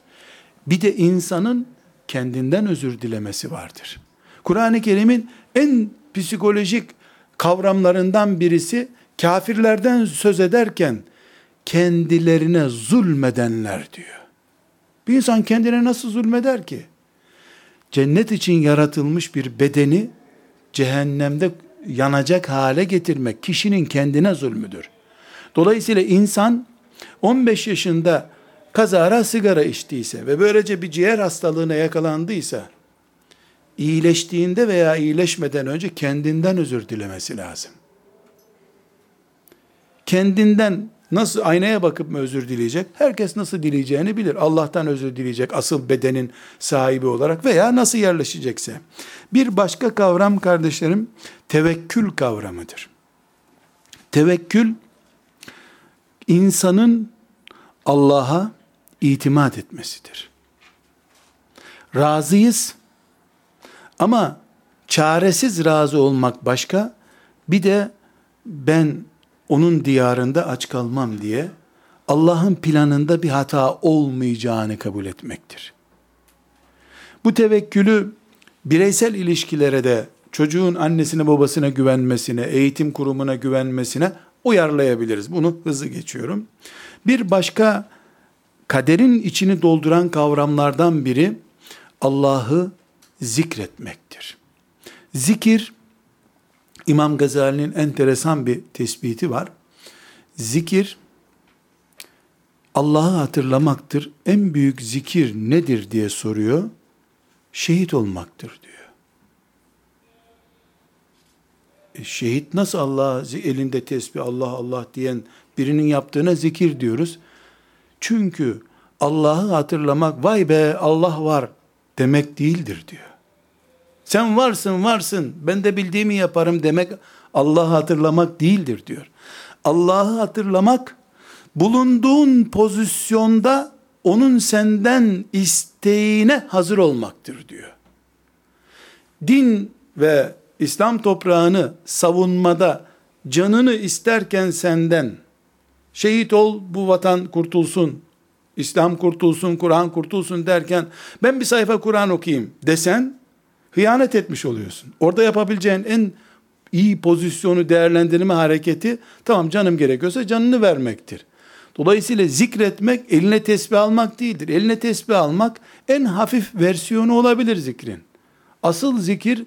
Bir de insanın kendinden özür dilemesi vardır. Kur'an-ı Kerim'in en psikolojik kavramlarından birisi kafirlerden söz ederken kendilerine zulmedenler diyor. Bir insan kendine nasıl zulmeder ki? Cennet için yaratılmış bir bedeni cehennemde yanacak hale getirmek kişinin kendine zulmüdür. Dolayısıyla insan 15 yaşında kazara sigara içtiyse ve böylece bir ciğer hastalığına yakalandıysa iyileştiğinde veya iyileşmeden önce kendinden özür dilemesi lazım. Kendinden nasıl aynaya bakıp mı özür dileyecek? Herkes nasıl dileyeceğini bilir. Allah'tan özür dileyecek asıl bedenin sahibi olarak veya nasıl yerleşecekse. Bir başka kavram kardeşlerim tevekkül kavramıdır. Tevekkül insanın Allah'a itimat etmesidir. Razıyız ama çaresiz razı olmak başka, bir de ben onun diyarında aç kalmam diye Allah'ın planında bir hata olmayacağını kabul etmektir. Bu tevekkülü bireysel ilişkilere de çocuğun annesine babasına güvenmesine, eğitim kurumuna güvenmesine uyarlayabiliriz. Bunu hızlı geçiyorum. Bir başka kaderin içini dolduran kavramlardan biri Allah'ı zikretmektir. Zikir, İmam Gazali'nin enteresan bir tespiti var. Zikir, Allah'ı hatırlamaktır. En büyük zikir nedir diye soruyor. Şehit olmaktır diyor. E, şehit nasıl Allah elinde tesbih Allah Allah diyen birinin yaptığına zikir diyoruz. Çünkü Allah'ı hatırlamak vay be Allah var demek değildir diyor. Sen varsın varsın ben de bildiğimi yaparım demek Allah'ı hatırlamak değildir diyor. Allah'ı hatırlamak bulunduğun pozisyonda onun senden isteğine hazır olmaktır diyor. Din ve İslam toprağını savunmada canını isterken senden şehit ol bu vatan kurtulsun, İslam kurtulsun, Kur'an kurtulsun derken ben bir sayfa Kur'an okuyayım desen hıyanet etmiş oluyorsun. Orada yapabileceğin en iyi pozisyonu değerlendirme hareketi tamam canım gerekiyorsa canını vermektir. Dolayısıyla zikretmek eline tesbih almak değildir. Eline tesbih almak en hafif versiyonu olabilir zikrin. Asıl zikir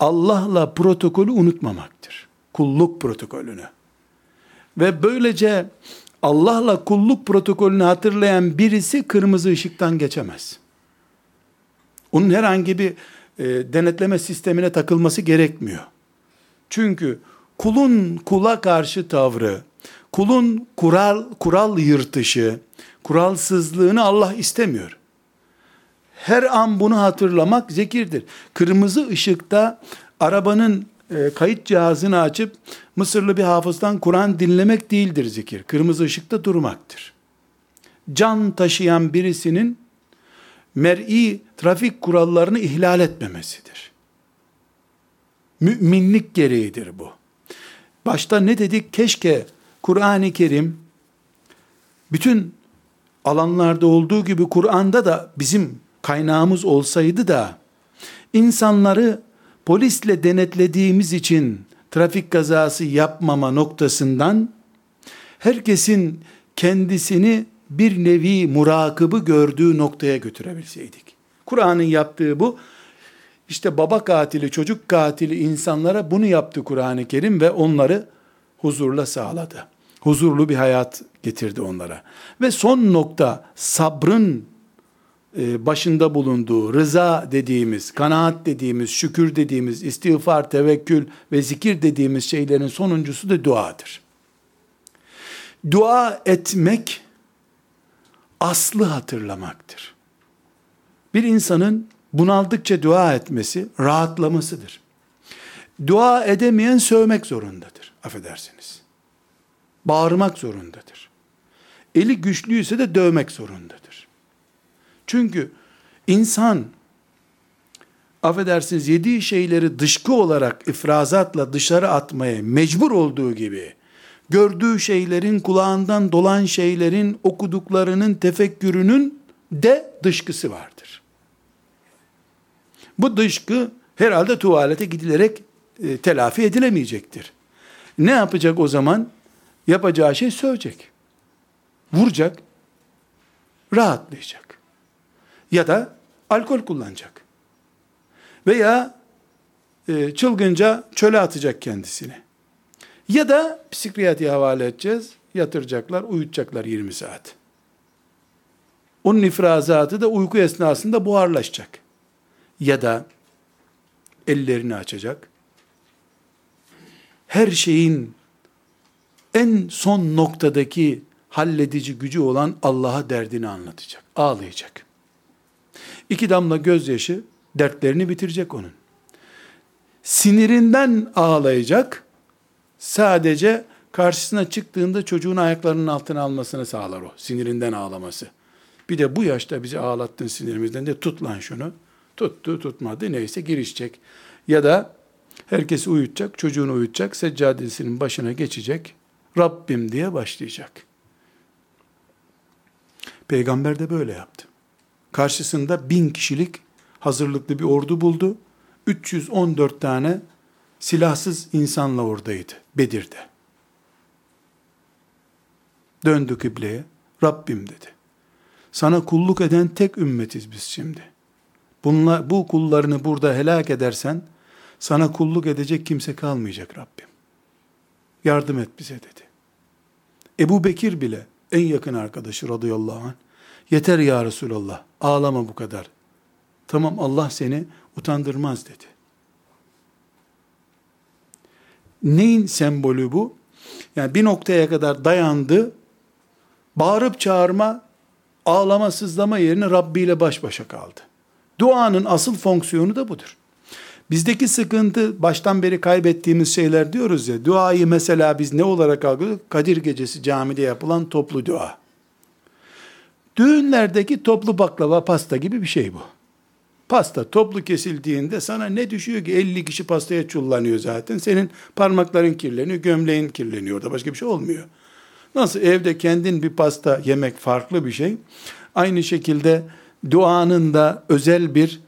Allah'la protokolü unutmamaktır. Kulluk protokolünü. Ve böylece Allah'la kulluk protokolünü hatırlayan birisi kırmızı ışıktan geçemez. Onun herhangi bir e, denetleme sistemine takılması gerekmiyor. Çünkü kulun kula karşı tavrı, kulun kural kural yırtışı, kuralsızlığını Allah istemiyor. Her an bunu hatırlamak zekirdir. Kırmızı ışıkta arabanın e, kayıt cihazını açıp Mısırlı bir hafızdan Kur'an dinlemek değildir zikir. Kırmızı ışıkta durmaktır. Can taşıyan birisinin mer'i trafik kurallarını ihlal etmemesidir. Müminlik gereğidir bu. Başta ne dedik? Keşke Kur'an-ı Kerim bütün alanlarda olduğu gibi Kur'an'da da bizim kaynağımız olsaydı da insanları polisle denetlediğimiz için trafik kazası yapmama noktasından herkesin kendisini bir nevi murakıbı gördüğü noktaya götürebilseydik. Kur'an'ın yaptığı bu. İşte baba katili, çocuk katili insanlara bunu yaptı Kur'an-ı Kerim ve onları huzurla sağladı. Huzurlu bir hayat getirdi onlara. Ve son nokta sabrın e, başında bulunduğu rıza dediğimiz, kanaat dediğimiz, şükür dediğimiz, istiğfar, tevekkül ve zikir dediğimiz şeylerin sonuncusu da duadır. Dua etmek aslı hatırlamaktır. Bir insanın bunaldıkça dua etmesi rahatlamasıdır. Dua edemeyen sövmek zorundadır. Affedersiniz. Bağırmak zorundadır. Eli güçlüyse de dövmek zorundadır. Çünkü insan affedersiniz yediği şeyleri dışkı olarak ifrazatla dışarı atmaya mecbur olduğu gibi gördüğü şeylerin, kulağından dolan şeylerin, okuduklarının, tefekkürünün de dışkısı vardır. Bu dışkı herhalde tuvalete gidilerek e, telafi edilemeyecektir. Ne yapacak o zaman? Yapacağı şey sövecek. Vuracak. Rahatlayacak. Ya da alkol kullanacak. Veya e, çılgınca çöle atacak kendisini. Ya da psikiyatriye havale edeceğiz. Yatıracaklar, uyutacaklar 20 saat. Onun ifrazatı da uyku esnasında buharlaşacak. Ya da ellerini açacak. Her şeyin en son noktadaki halledici gücü olan Allah'a derdini anlatacak. Ağlayacak. İki damla gözyaşı dertlerini bitirecek onun. Sinirinden ağlayacak. Sadece karşısına çıktığında çocuğun ayaklarının altına almasını sağlar o. Sinirinden ağlaması. Bir de bu yaşta bizi ağlattın sinirimizden de tut lan şunu. Tuttu tutmadı neyse girişecek. Ya da herkesi uyutacak, çocuğunu uyutacak, seccadesinin başına geçecek. Rabbim diye başlayacak. Peygamber de böyle yaptı. Karşısında bin kişilik hazırlıklı bir ordu buldu. 314 tane silahsız insanla oradaydı Bedir'de. Döndü kıbleye. Rabbim dedi. Sana kulluk eden tek ümmetiz biz şimdi. Bunla, bu kullarını burada helak edersen sana kulluk edecek kimse kalmayacak Rabbim. Yardım et bize dedi. Ebu Bekir bile en yakın arkadaşı radıyallahu anh yeter ya Resulallah ağlama bu kadar. Tamam Allah seni utandırmaz dedi. Neyin sembolü bu? Yani bir noktaya kadar dayandı. Bağırıp çağırma, ağlama, sızlama yerine Rabbi ile baş başa kaldı. Duanın asıl fonksiyonu da budur. Bizdeki sıkıntı baştan beri kaybettiğimiz şeyler diyoruz ya. Duayı mesela biz ne olarak algılıyoruz? Kadir gecesi camide yapılan toplu dua. Düğünlerdeki toplu baklava pasta gibi bir şey bu. Pasta toplu kesildiğinde sana ne düşüyor ki 50 kişi pastaya çullanıyor zaten. Senin parmakların kirleniyor, gömleğin kirleniyor. Orada başka bir şey olmuyor. Nasıl evde kendin bir pasta yemek farklı bir şey. Aynı şekilde duanın da özel bir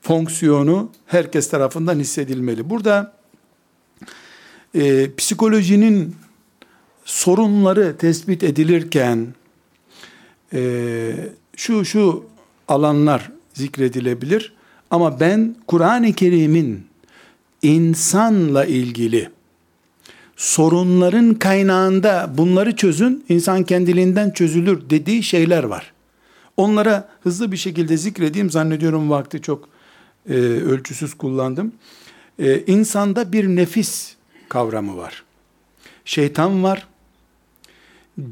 fonksiyonu herkes tarafından hissedilmeli. Burada e, psikolojinin sorunları tespit edilirken e, şu şu alanlar zikredilebilir ama ben Kur'an-ı Kerim'in insanla ilgili sorunların kaynağında bunları çözün, insan kendiliğinden çözülür dediği şeyler var. Onlara hızlı bir şekilde zikredeyim zannediyorum vakti çok e, ölçüsüz kullandım. E, insanda bir nefis kavramı var. Şeytan var,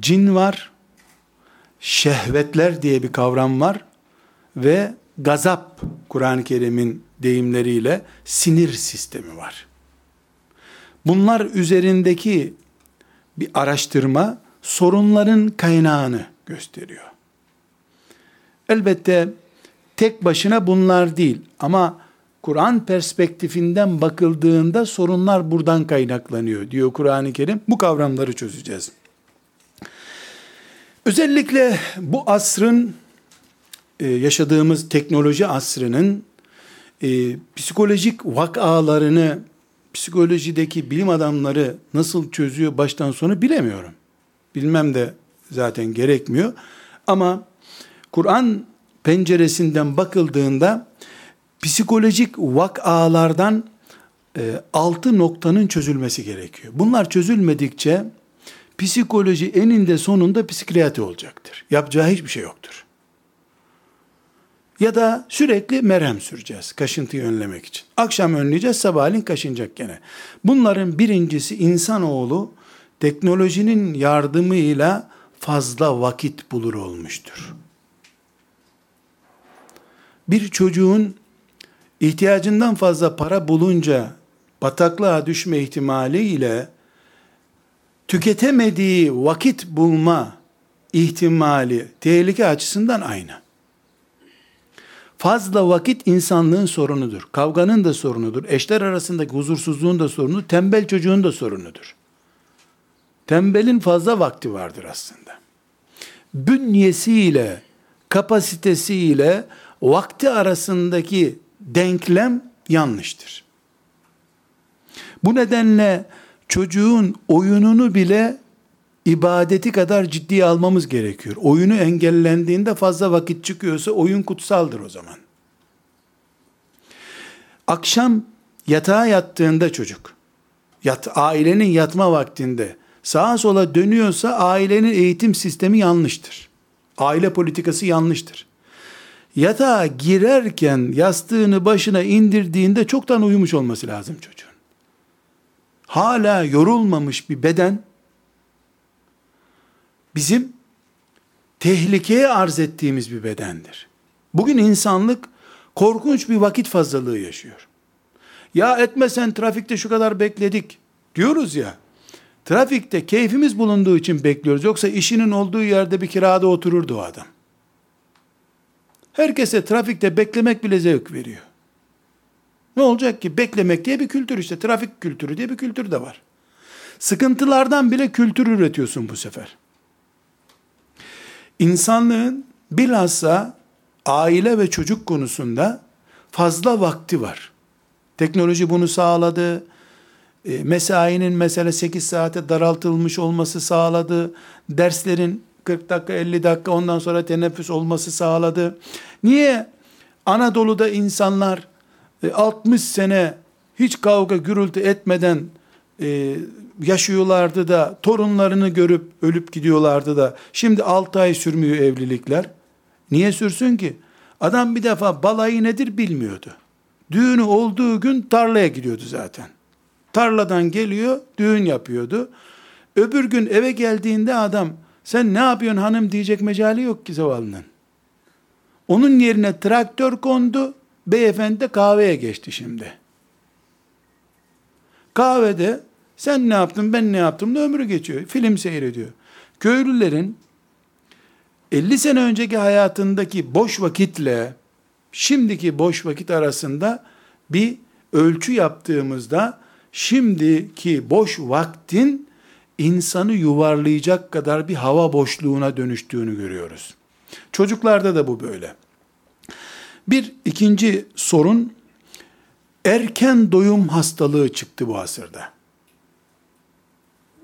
cin var, şehvetler diye bir kavram var ve gazap Kur'an-ı Kerim'in deyimleriyle sinir sistemi var. Bunlar üzerindeki bir araştırma sorunların kaynağını gösteriyor. Elbette tek başına bunlar değil ama Kur'an perspektifinden bakıldığında sorunlar buradan kaynaklanıyor diyor Kur'an-ı Kerim. Bu kavramları çözeceğiz. Özellikle bu asrın e, yaşadığımız teknoloji asrının e, psikolojik vakalarını psikolojideki bilim adamları nasıl çözüyor baştan sona bilemiyorum. Bilmem de zaten gerekmiyor. Ama Kur'an penceresinden bakıldığında psikolojik vakalardan e, altı noktanın çözülmesi gerekiyor. Bunlar çözülmedikçe psikoloji eninde sonunda psikiyatri olacaktır. Yapacağı hiçbir şey yoktur. Ya da sürekli merhem süreceğiz kaşıntıyı önlemek için. Akşam önleyeceğiz sabahleyin kaşınacak gene. Bunların birincisi insanoğlu teknolojinin yardımıyla fazla vakit bulur olmuştur. Bir çocuğun ihtiyacından fazla para bulunca bataklığa düşme ihtimali ile tüketemediği vakit bulma ihtimali tehlike açısından aynı. Fazla vakit insanlığın sorunudur. Kavganın da sorunudur. Eşler arasındaki huzursuzluğun da sorunu, tembel çocuğun da sorunudur. Tembelin fazla vakti vardır aslında. Bünyesiyle, kapasitesiyle vakti arasındaki denklem yanlıştır. Bu nedenle çocuğun oyununu bile ibadeti kadar ciddiye almamız gerekiyor. Oyunu engellendiğinde fazla vakit çıkıyorsa oyun kutsaldır o zaman. Akşam Yatağa yattığında çocuk, yat, ailenin yatma vaktinde sağa sola dönüyorsa ailenin eğitim sistemi yanlıştır. Aile politikası yanlıştır. Yatağa girerken yastığını başına indirdiğinde çoktan uyumuş olması lazım çocuğun. Hala yorulmamış bir beden bizim tehlikeye arz ettiğimiz bir bedendir. Bugün insanlık korkunç bir vakit fazlalığı yaşıyor. Ya etmesen trafikte şu kadar bekledik diyoruz ya. Trafikte keyfimiz bulunduğu için bekliyoruz. Yoksa işinin olduğu yerde bir kirada otururdu o adam. Herkese trafikte beklemek bile zevk veriyor. Ne olacak ki? Beklemek diye bir kültür işte. Trafik kültürü diye bir kültür de var. Sıkıntılardan bile kültür üretiyorsun bu sefer. İnsanlığın bilhassa aile ve çocuk konusunda fazla vakti var. Teknoloji bunu sağladı. E, mesainin mesela 8 saate daraltılmış olması sağladı. Derslerin 40 dakika 50 dakika ondan sonra teneffüs olması sağladı. Niye Anadolu'da insanlar 60 e, sene hiç kavga gürültü etmeden e, yaşıyorlardı da torunlarını görüp ölüp gidiyorlardı da şimdi 6 ay sürmüyor evlilikler. Niye sürsün ki? Adam bir defa balayı nedir bilmiyordu. Düğünü olduğu gün tarlaya gidiyordu zaten. Tarladan geliyor, düğün yapıyordu. Öbür gün eve geldiğinde adam sen ne yapıyorsun hanım diyecek mecali yok ki zavallının. Onun yerine traktör kondu, beyefendi de kahveye geçti şimdi. Kahvede sen ne yaptın ben ne yaptım da ömrü geçiyor. Film seyrediyor. Köylülerin 50 sene önceki hayatındaki boş vakitle şimdiki boş vakit arasında bir ölçü yaptığımızda şimdiki boş vaktin insanı yuvarlayacak kadar bir hava boşluğuna dönüştüğünü görüyoruz. Çocuklarda da bu böyle. Bir ikinci sorun erken doyum hastalığı çıktı bu asırda.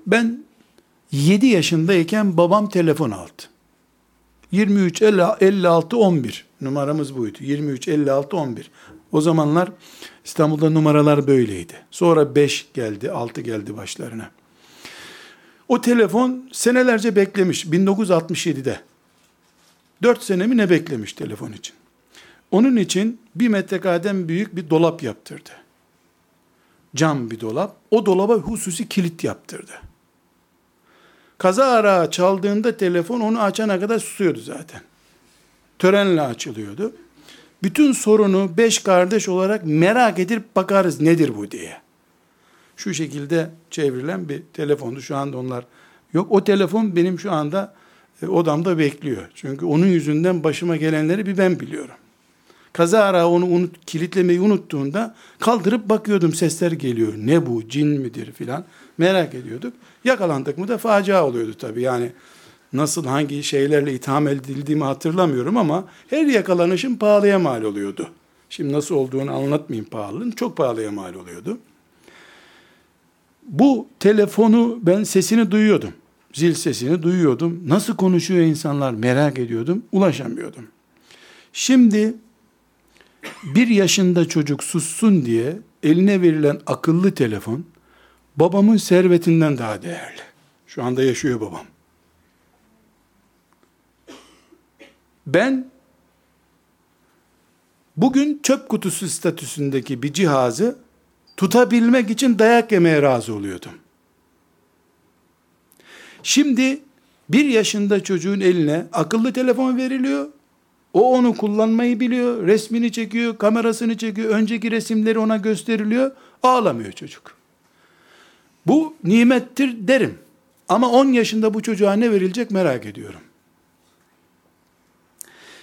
Ben 7 yaşındayken babam telefon aldı. 23 56 11 numaramız buydu. 23 56 11. O zamanlar İstanbul'da numaralar böyleydi. Sonra 5 geldi, 6 geldi başlarına. O telefon senelerce beklemiş 1967'de. 4 sene mi ne beklemiş telefon için. Onun için bir metrekareden büyük bir dolap yaptırdı. Cam bir dolap. O dolaba hususi kilit yaptırdı. Kaza ara çaldığında telefon onu açana kadar susuyordu zaten. Törenle açılıyordu. Bütün sorunu beş kardeş olarak merak edip bakarız nedir bu diye. Şu şekilde çevrilen bir telefondu. Şu anda onlar yok. O telefon benim şu anda e, odamda bekliyor. Çünkü onun yüzünden başıma gelenleri bir ben biliyorum. Kaza ara onu unut, kilitlemeyi unuttuğunda kaldırıp bakıyordum sesler geliyor. Ne bu cin midir filan merak ediyorduk. Yakalandık mı da facia oluyordu tabii. Yani nasıl hangi şeylerle itham edildiğimi hatırlamıyorum ama her yakalanışım pahalıya mal oluyordu. Şimdi nasıl olduğunu anlatmayayım pahalılığın. Çok pahalıya mal oluyordu. Bu telefonu ben sesini duyuyordum. Zil sesini duyuyordum. Nasıl konuşuyor insanlar merak ediyordum. Ulaşamıyordum. Şimdi bir yaşında çocuk sussun diye eline verilen akıllı telefon babamın servetinden daha değerli. Şu anda yaşıyor babam. Ben bugün çöp kutusu statüsündeki bir cihazı tutabilmek için dayak yemeye razı oluyordum. Şimdi bir yaşında çocuğun eline akıllı telefon veriliyor. O onu kullanmayı biliyor. Resmini çekiyor, kamerasını çekiyor. Önceki resimleri ona gösteriliyor. Ağlamıyor çocuk. Bu nimettir derim. Ama 10 yaşında bu çocuğa ne verilecek merak ediyorum.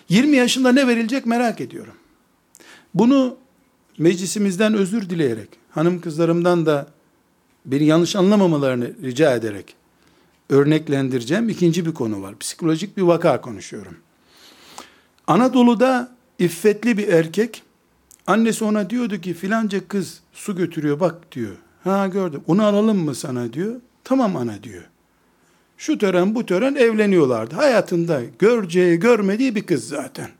20 yaşında ne verilecek merak ediyorum. Bunu meclisimizden özür dileyerek, hanım kızlarımdan da beni yanlış anlamamalarını rica ederek örneklendireceğim. İkinci bir konu var. Psikolojik bir vaka konuşuyorum. Anadolu'da iffetli bir erkek, annesi ona diyordu ki filanca kız su götürüyor bak diyor. Ha gördüm. Onu alalım mı sana diyor. Tamam ana diyor. Şu tören bu tören evleniyorlardı. Hayatında göreceği görmediği bir kız zaten.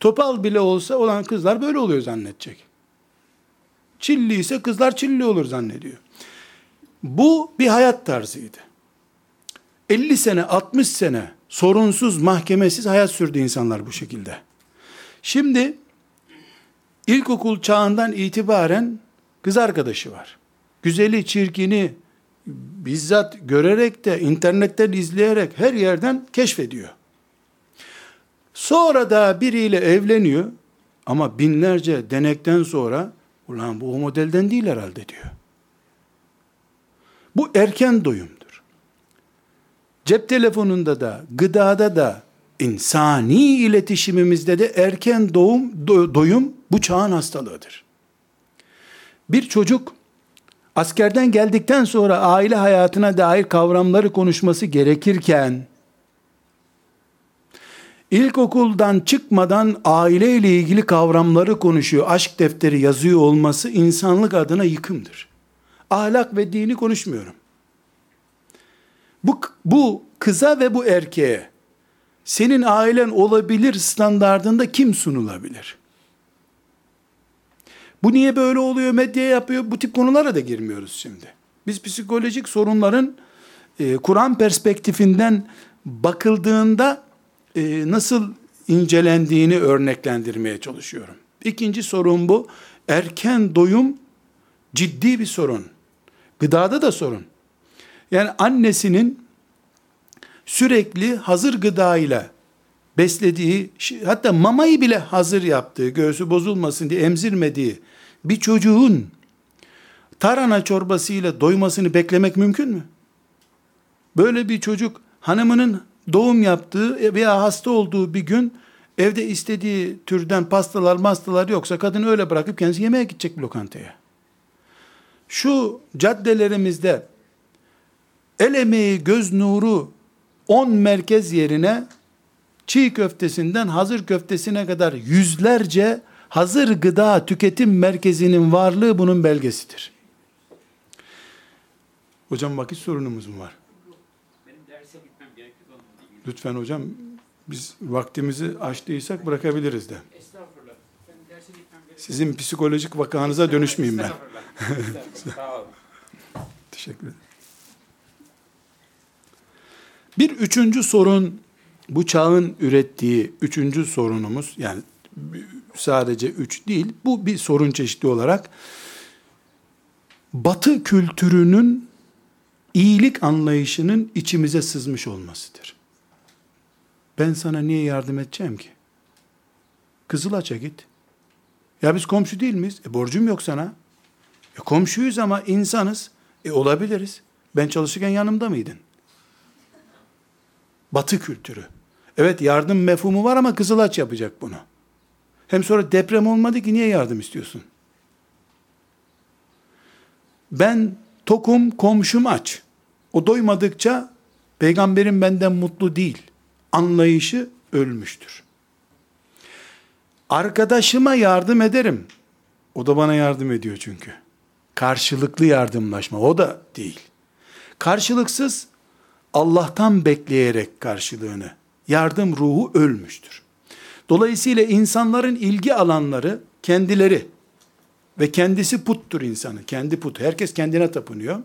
Topal bile olsa olan kızlar böyle oluyor zannedecek. Çilli ise kızlar Çilli olur zannediyor. Bu bir hayat tarzıydı. 50 sene, 60 sene sorunsuz, mahkemesiz hayat sürdü insanlar bu şekilde. Şimdi ilkokul çağından itibaren kız arkadaşı var. Güzeli, çirkini bizzat görerek de internetten izleyerek her yerden keşfediyor. Sonra da biriyle evleniyor ama binlerce denekten sonra ulan bu o modelden değil herhalde diyor. Bu erken doyumdur. Cep telefonunda da, gıdada da, insani iletişimimizde de erken doğum, do, doyum bu çağın hastalığıdır. Bir çocuk askerden geldikten sonra aile hayatına dair kavramları konuşması gerekirken ilkokuldan çıkmadan aile ile ilgili kavramları konuşuyor, aşk defteri yazıyor olması insanlık adına yıkımdır. Ahlak ve dini konuşmuyorum. Bu, bu kıza ve bu erkeğe senin ailen olabilir standardında kim sunulabilir? Bu niye böyle oluyor, medya yapıyor? Bu tip konulara da girmiyoruz şimdi. Biz psikolojik sorunların e, Kur'an perspektifinden bakıldığında e, nasıl incelendiğini örneklendirmeye çalışıyorum. İkinci sorun bu. Erken doyum ciddi bir sorun. Gıdada da sorun. Yani annesinin sürekli hazır gıda ile beslediği, hatta mamayı bile hazır yaptığı, göğsü bozulmasın diye emzirmediği bir çocuğun tarhana çorbasıyla doymasını beklemek mümkün mü? Böyle bir çocuk hanımının doğum yaptığı veya hasta olduğu bir gün evde istediği türden pastalar mastalar yoksa kadın öyle bırakıp kendisi yemeğe gidecek bir lokantaya. Şu caddelerimizde el emeği göz nuru 10 merkez yerine çiğ köftesinden hazır köftesine kadar yüzlerce hazır gıda tüketim merkezinin varlığı bunun belgesidir. Hocam vakit sorunumuz mu var? Benim derse gitmem gerekti. Lütfen hocam biz vaktimizi açtıysak bırakabiliriz de. Estağfurullah. Ben derse gitmem gerekti. Sizin psikolojik vakanıza dönüşmeyeyim ben. Sağ olun. Teşekkür ederim. Bir üçüncü sorun bu çağın ürettiği üçüncü sorunumuz yani sadece üç değil bu bir sorun çeşitli olarak batı kültürünün iyilik anlayışının içimize sızmış olmasıdır. Ben sana niye yardım edeceğim ki? Kızılaç'a git. Ya biz komşu değil miyiz? E borcum yok sana. E komşuyuz ama insanız. E olabiliriz. Ben çalışırken yanımda mıydın? Batı kültürü. Evet yardım mefhumu var ama Kızılaç yapacak bunu. Hem sonra deprem olmadı ki niye yardım istiyorsun? Ben tokum komşum aç. O doymadıkça peygamberim benden mutlu değil. Anlayışı ölmüştür. Arkadaşıma yardım ederim. O da bana yardım ediyor çünkü. Karşılıklı yardımlaşma o da değil. Karşılıksız Allah'tan bekleyerek karşılığını yardım ruhu ölmüştür. Dolayısıyla insanların ilgi alanları kendileri ve kendisi puttur insanı. Kendi put. Herkes kendine tapınıyor.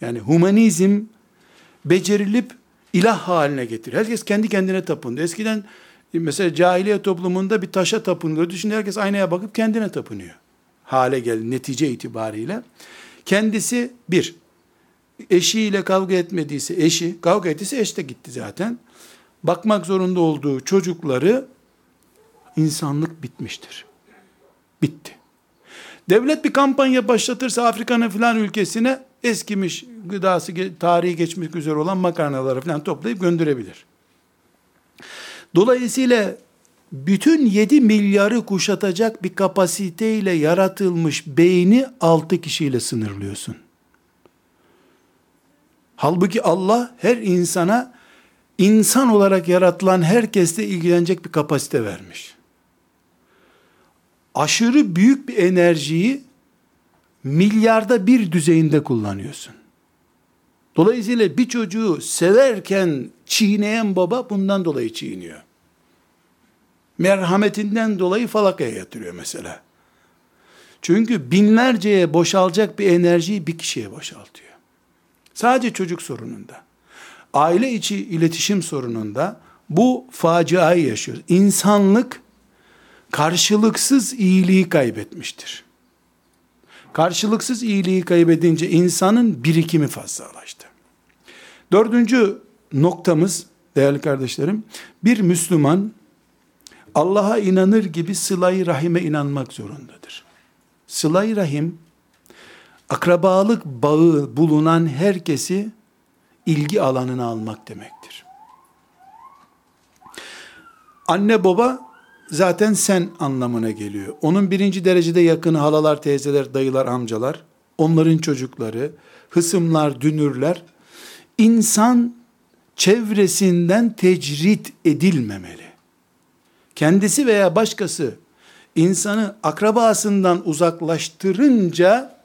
Yani humanizm becerilip ilah haline getir. Herkes kendi kendine tapındı. Eskiden mesela cahiliye toplumunda bir taşa tapınıyordu. Şimdi herkes aynaya bakıp kendine tapınıyor. Hale geldi netice itibariyle. Kendisi bir, eşiyle kavga etmediyse eşi, kavga ettiyse eş de gitti zaten. Bakmak zorunda olduğu çocukları insanlık bitmiştir. Bitti. Devlet bir kampanya başlatırsa Afrika'nın filan ülkesine eskimiş gıdası tarihi geçmiş üzere olan makarnaları filan toplayıp gönderebilir. Dolayısıyla bütün 7 milyarı kuşatacak bir kapasiteyle yaratılmış beyni 6 kişiyle sınırlıyorsun. Halbuki Allah her insana insan olarak yaratılan herkesle ilgilenecek bir kapasite vermiş. Aşırı büyük bir enerjiyi milyarda bir düzeyinde kullanıyorsun. Dolayısıyla bir çocuğu severken çiğneyen baba bundan dolayı çiğniyor. Merhametinden dolayı falakaya yatırıyor mesela. Çünkü binlerceye boşalacak bir enerjiyi bir kişiye boşaltıyor. Sadece çocuk sorununda. Aile içi iletişim sorununda bu faciayı yaşıyoruz. İnsanlık karşılıksız iyiliği kaybetmiştir. Karşılıksız iyiliği kaybedince insanın birikimi fazlalaştı. Dördüncü noktamız değerli kardeşlerim, bir Müslüman Allah'a inanır gibi sıla-i rahime inanmak zorundadır. Sıla-i rahim, akrabalık bağı bulunan herkesi ilgi alanına almak demektir. Anne baba zaten sen anlamına geliyor. Onun birinci derecede yakını halalar, teyzeler, dayılar, amcalar, onların çocukları, hısımlar, dünürler, insan çevresinden tecrit edilmemeli. Kendisi veya başkası insanı akrabasından uzaklaştırınca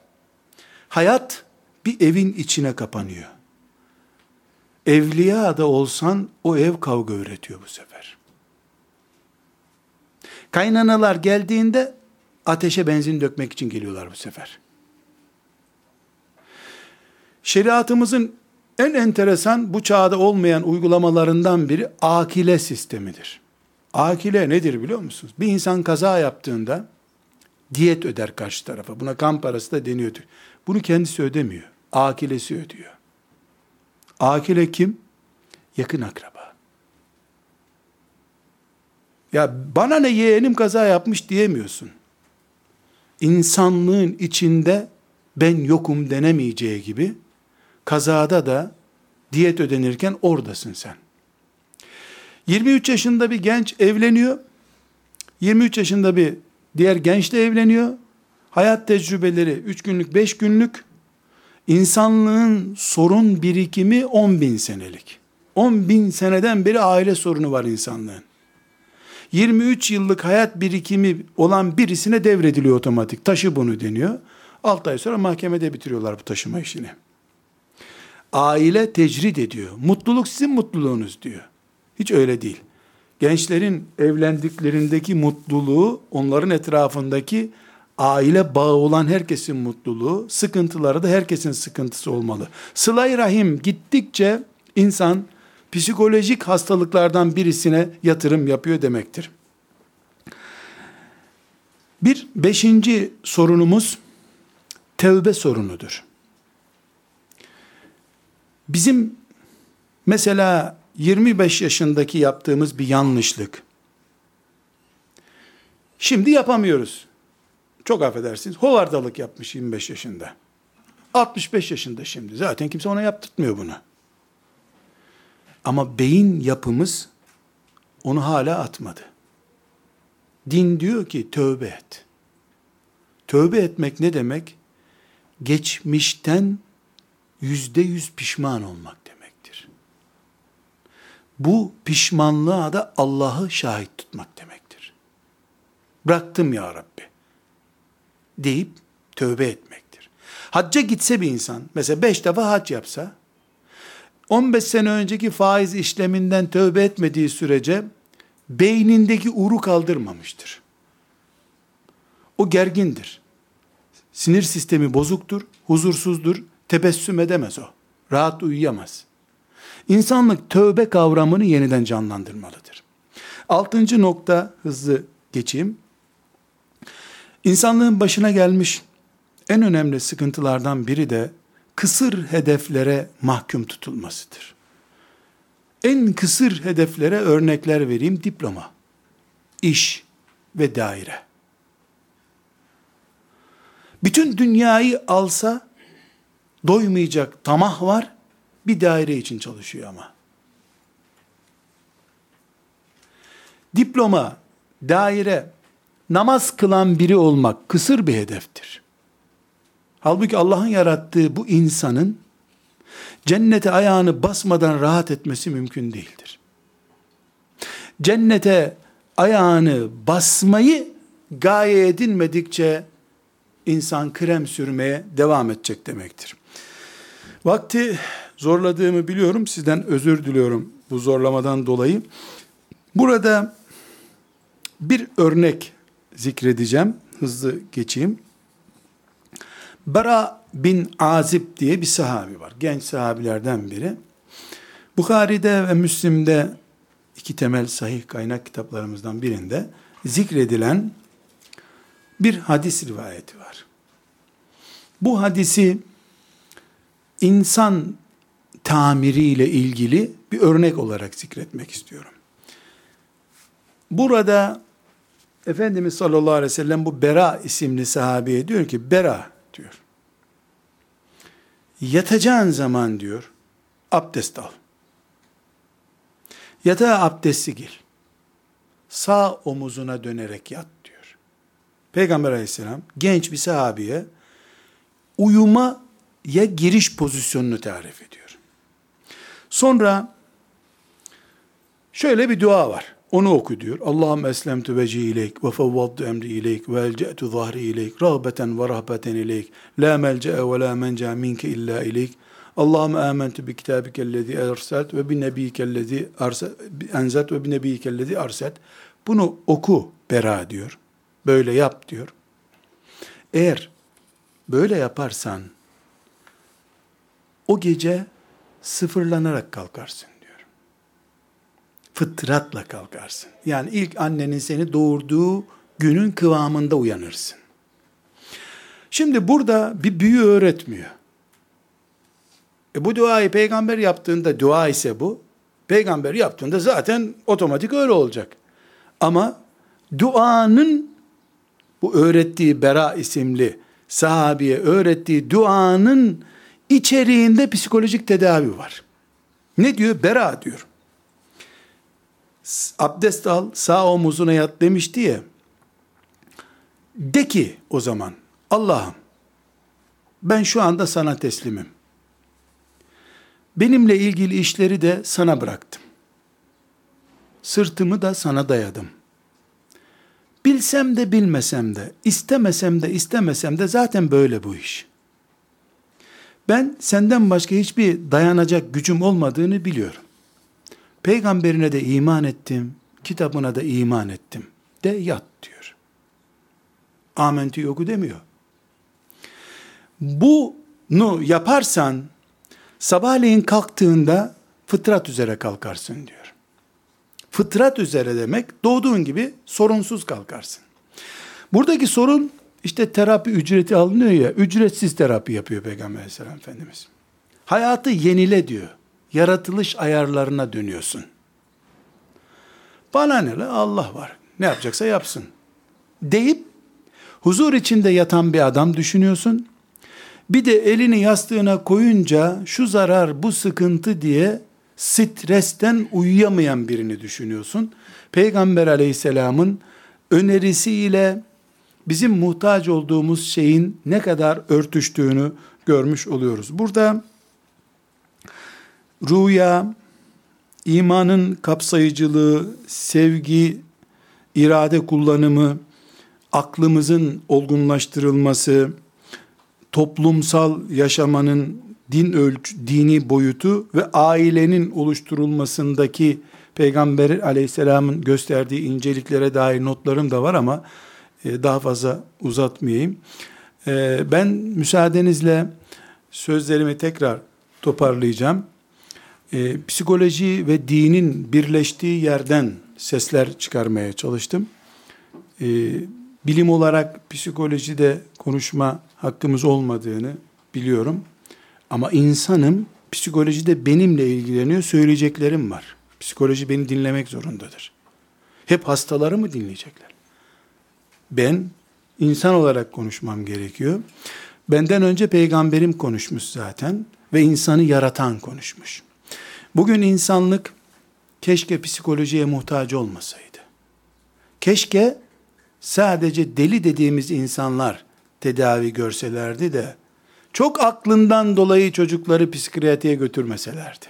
hayat bir evin içine kapanıyor. Evliya da olsan o ev kavga üretiyor bu sefer. Kaynanalar geldiğinde ateşe benzin dökmek için geliyorlar bu sefer. Şeriatımızın en enteresan bu çağda olmayan uygulamalarından biri akile sistemidir. Akile nedir biliyor musunuz? Bir insan kaza yaptığında diyet öder karşı tarafa. Buna kan parası da deniyordur. Bunu kendisi ödemiyor. Akilesi ödüyor. Akile kim? Yakın akraba. Ya bana ne yeğenim kaza yapmış diyemiyorsun. İnsanlığın içinde ben yokum denemeyeceği gibi kazada da diyet ödenirken oradasın sen. 23 yaşında bir genç evleniyor. 23 yaşında bir diğer genç de evleniyor. Hayat tecrübeleri 3 günlük 5 günlük. İnsanlığın sorun birikimi 10 bin senelik. 10 bin seneden beri aile sorunu var insanlığın. 23 yıllık hayat birikimi olan birisine devrediliyor otomatik. Taşı bunu deniyor. 6 ay sonra mahkemede bitiriyorlar bu taşıma işini. Aile tecrid ediyor. Mutluluk sizin mutluluğunuz diyor. Hiç öyle değil. Gençlerin evlendiklerindeki mutluluğu onların etrafındaki aile bağı olan herkesin mutluluğu, sıkıntıları da herkesin sıkıntısı olmalı. Sıla-i Rahim gittikçe insan psikolojik hastalıklardan birisine yatırım yapıyor demektir. Bir beşinci sorunumuz tevbe sorunudur. Bizim mesela 25 yaşındaki yaptığımız bir yanlışlık. Şimdi yapamıyoruz. Çok affedersiniz. Hovardalık yapmış 25 yaşında. 65 yaşında şimdi. Zaten kimse ona yaptırtmıyor bunu. Ama beyin yapımız onu hala atmadı. Din diyor ki tövbe et. Tövbe etmek ne demek? Geçmişten yüzde yüz pişman olmak demektir. Bu pişmanlığa da Allah'ı şahit tutmak demektir. Bıraktım ya Rabbi deyip tövbe etmektir. Hacca gitse bir insan, mesela beş defa hac yapsa, 15 sene önceki faiz işleminden tövbe etmediği sürece, beynindeki uru kaldırmamıştır. O gergindir. Sinir sistemi bozuktur, huzursuzdur, tebessüm edemez o. Rahat uyuyamaz. İnsanlık tövbe kavramını yeniden canlandırmalıdır. Altıncı nokta hızlı geçeyim. İnsanlığın başına gelmiş en önemli sıkıntılardan biri de kısır hedeflere mahkum tutulmasıdır. En kısır hedeflere örnekler vereyim. Diploma, iş ve daire. Bütün dünyayı alsa doymayacak tamah var. Bir daire için çalışıyor ama. Diploma, daire, namaz kılan biri olmak kısır bir hedeftir. Halbuki Allah'ın yarattığı bu insanın cennete ayağını basmadan rahat etmesi mümkün değildir. Cennete ayağını basmayı gaye edinmedikçe insan krem sürmeye devam edecek demektir. Vakti zorladığımı biliyorum. Sizden özür diliyorum bu zorlamadan dolayı. Burada bir örnek zikredeceğim. Hızlı geçeyim. Bara bin Azib diye bir sahabi var. Genç sahabilerden biri. Bukhari'de ve Müslim'de iki temel sahih kaynak kitaplarımızdan birinde zikredilen bir hadis rivayeti var. Bu hadisi insan tamiriyle ilgili bir örnek olarak zikretmek istiyorum. Burada Efendimiz sallallahu aleyhi ve sellem bu Bera isimli sahabeye diyor ki Bera diyor. Yatacağın zaman diyor abdest al. Yatağa abdesti gir. Sağ omuzuna dönerek yat diyor. Peygamber aleyhisselam genç bir sahabeye uyumaya giriş pozisyonunu tarif ediyor. Sonra şöyle bir dua var. Onu oku diyor. Allahümme eslemtu veci ileyk ve fevvaddu emri ileyk ve elce'tu zahri ileyk rahbeten ve rahbeten ileyk la melce'e ve la menca minke illa ileyk Allahümme amentu bi kitabikellezi erselt ve bi nebiyikellezi enzet ve bi nebiyikellezi arset. Bunu oku bera diyor. Böyle yap diyor. Eğer böyle yaparsan o gece sıfırlanarak kalkarsın. Fıtratla kalkarsın. Yani ilk annenin seni doğurduğu günün kıvamında uyanırsın. Şimdi burada bir büyü öğretmiyor. E bu duayı peygamber yaptığında dua ise bu. Peygamber yaptığında zaten otomatik öyle olacak. Ama duanın bu öğrettiği Bera isimli sahabiye öğrettiği duanın içeriğinde psikolojik tedavi var. Ne diyor? Bera diyor. Abdest al, sağ omuzuna yat demişti ya. De ki o zaman, Allah'ım ben şu anda sana teslimim. Benimle ilgili işleri de sana bıraktım. Sırtımı da sana dayadım. Bilsem de bilmesem de, istemesem de istemesem de zaten böyle bu iş. Ben senden başka hiçbir dayanacak gücüm olmadığını biliyorum. Peygamberine de iman ettim, kitabına da iman ettim. De yat diyor. Amentü yoku demiyor. Bunu yaparsan Sabahleyin kalktığında fıtrat üzere kalkarsın diyor. Fıtrat üzere demek doğduğun gibi sorunsuz kalkarsın. Buradaki sorun işte terapi ücreti alınıyor ya, ücretsiz terapi yapıyor Peygamber aleyhisselam Efendimiz. Hayatı yenile diyor. Yaratılış ayarlarına dönüyorsun. Bana ne la Allah var. Ne yapacaksa yapsın. Deyip huzur içinde yatan bir adam düşünüyorsun. Bir de elini yastığına koyunca şu zarar, bu sıkıntı diye stresten uyuyamayan birini düşünüyorsun. Peygamber aleyhisselamın önerisiyle bizim muhtaç olduğumuz şeyin ne kadar örtüştüğünü görmüş oluyoruz. Burada rüya, imanın kapsayıcılığı, sevgi, irade kullanımı, aklımızın olgunlaştırılması, toplumsal yaşamanın din ölç, dini boyutu ve ailenin oluşturulmasındaki Peygamber aleyhisselamın gösterdiği inceliklere dair notlarım da var ama e, daha fazla uzatmayayım. E, ben müsaadenizle sözlerimi tekrar toparlayacağım. E, psikoloji ve dinin birleştiği yerden sesler çıkarmaya çalıştım. Bilim olarak psikolojide konuşma hakkımız olmadığını biliyorum. Ama insanım, psikoloji de benimle ilgileniyor, söyleyeceklerim var. Psikoloji beni dinlemek zorundadır. Hep hastaları mı dinleyecekler? Ben insan olarak konuşmam gerekiyor. Benden önce peygamberim konuşmuş zaten ve insanı yaratan konuşmuş. Bugün insanlık keşke psikolojiye muhtaç olmasaydı. Keşke sadece deli dediğimiz insanlar tedavi görselerdi de çok aklından dolayı çocukları psikiyatriye götürmeselerdi.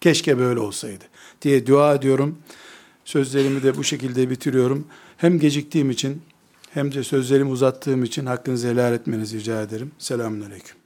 Keşke böyle olsaydı diye dua ediyorum. Sözlerimi de bu şekilde bitiriyorum. Hem geciktiğim için hem de sözlerimi uzattığım için hakkınızı helal etmenizi rica ederim. Selamun Aleyküm.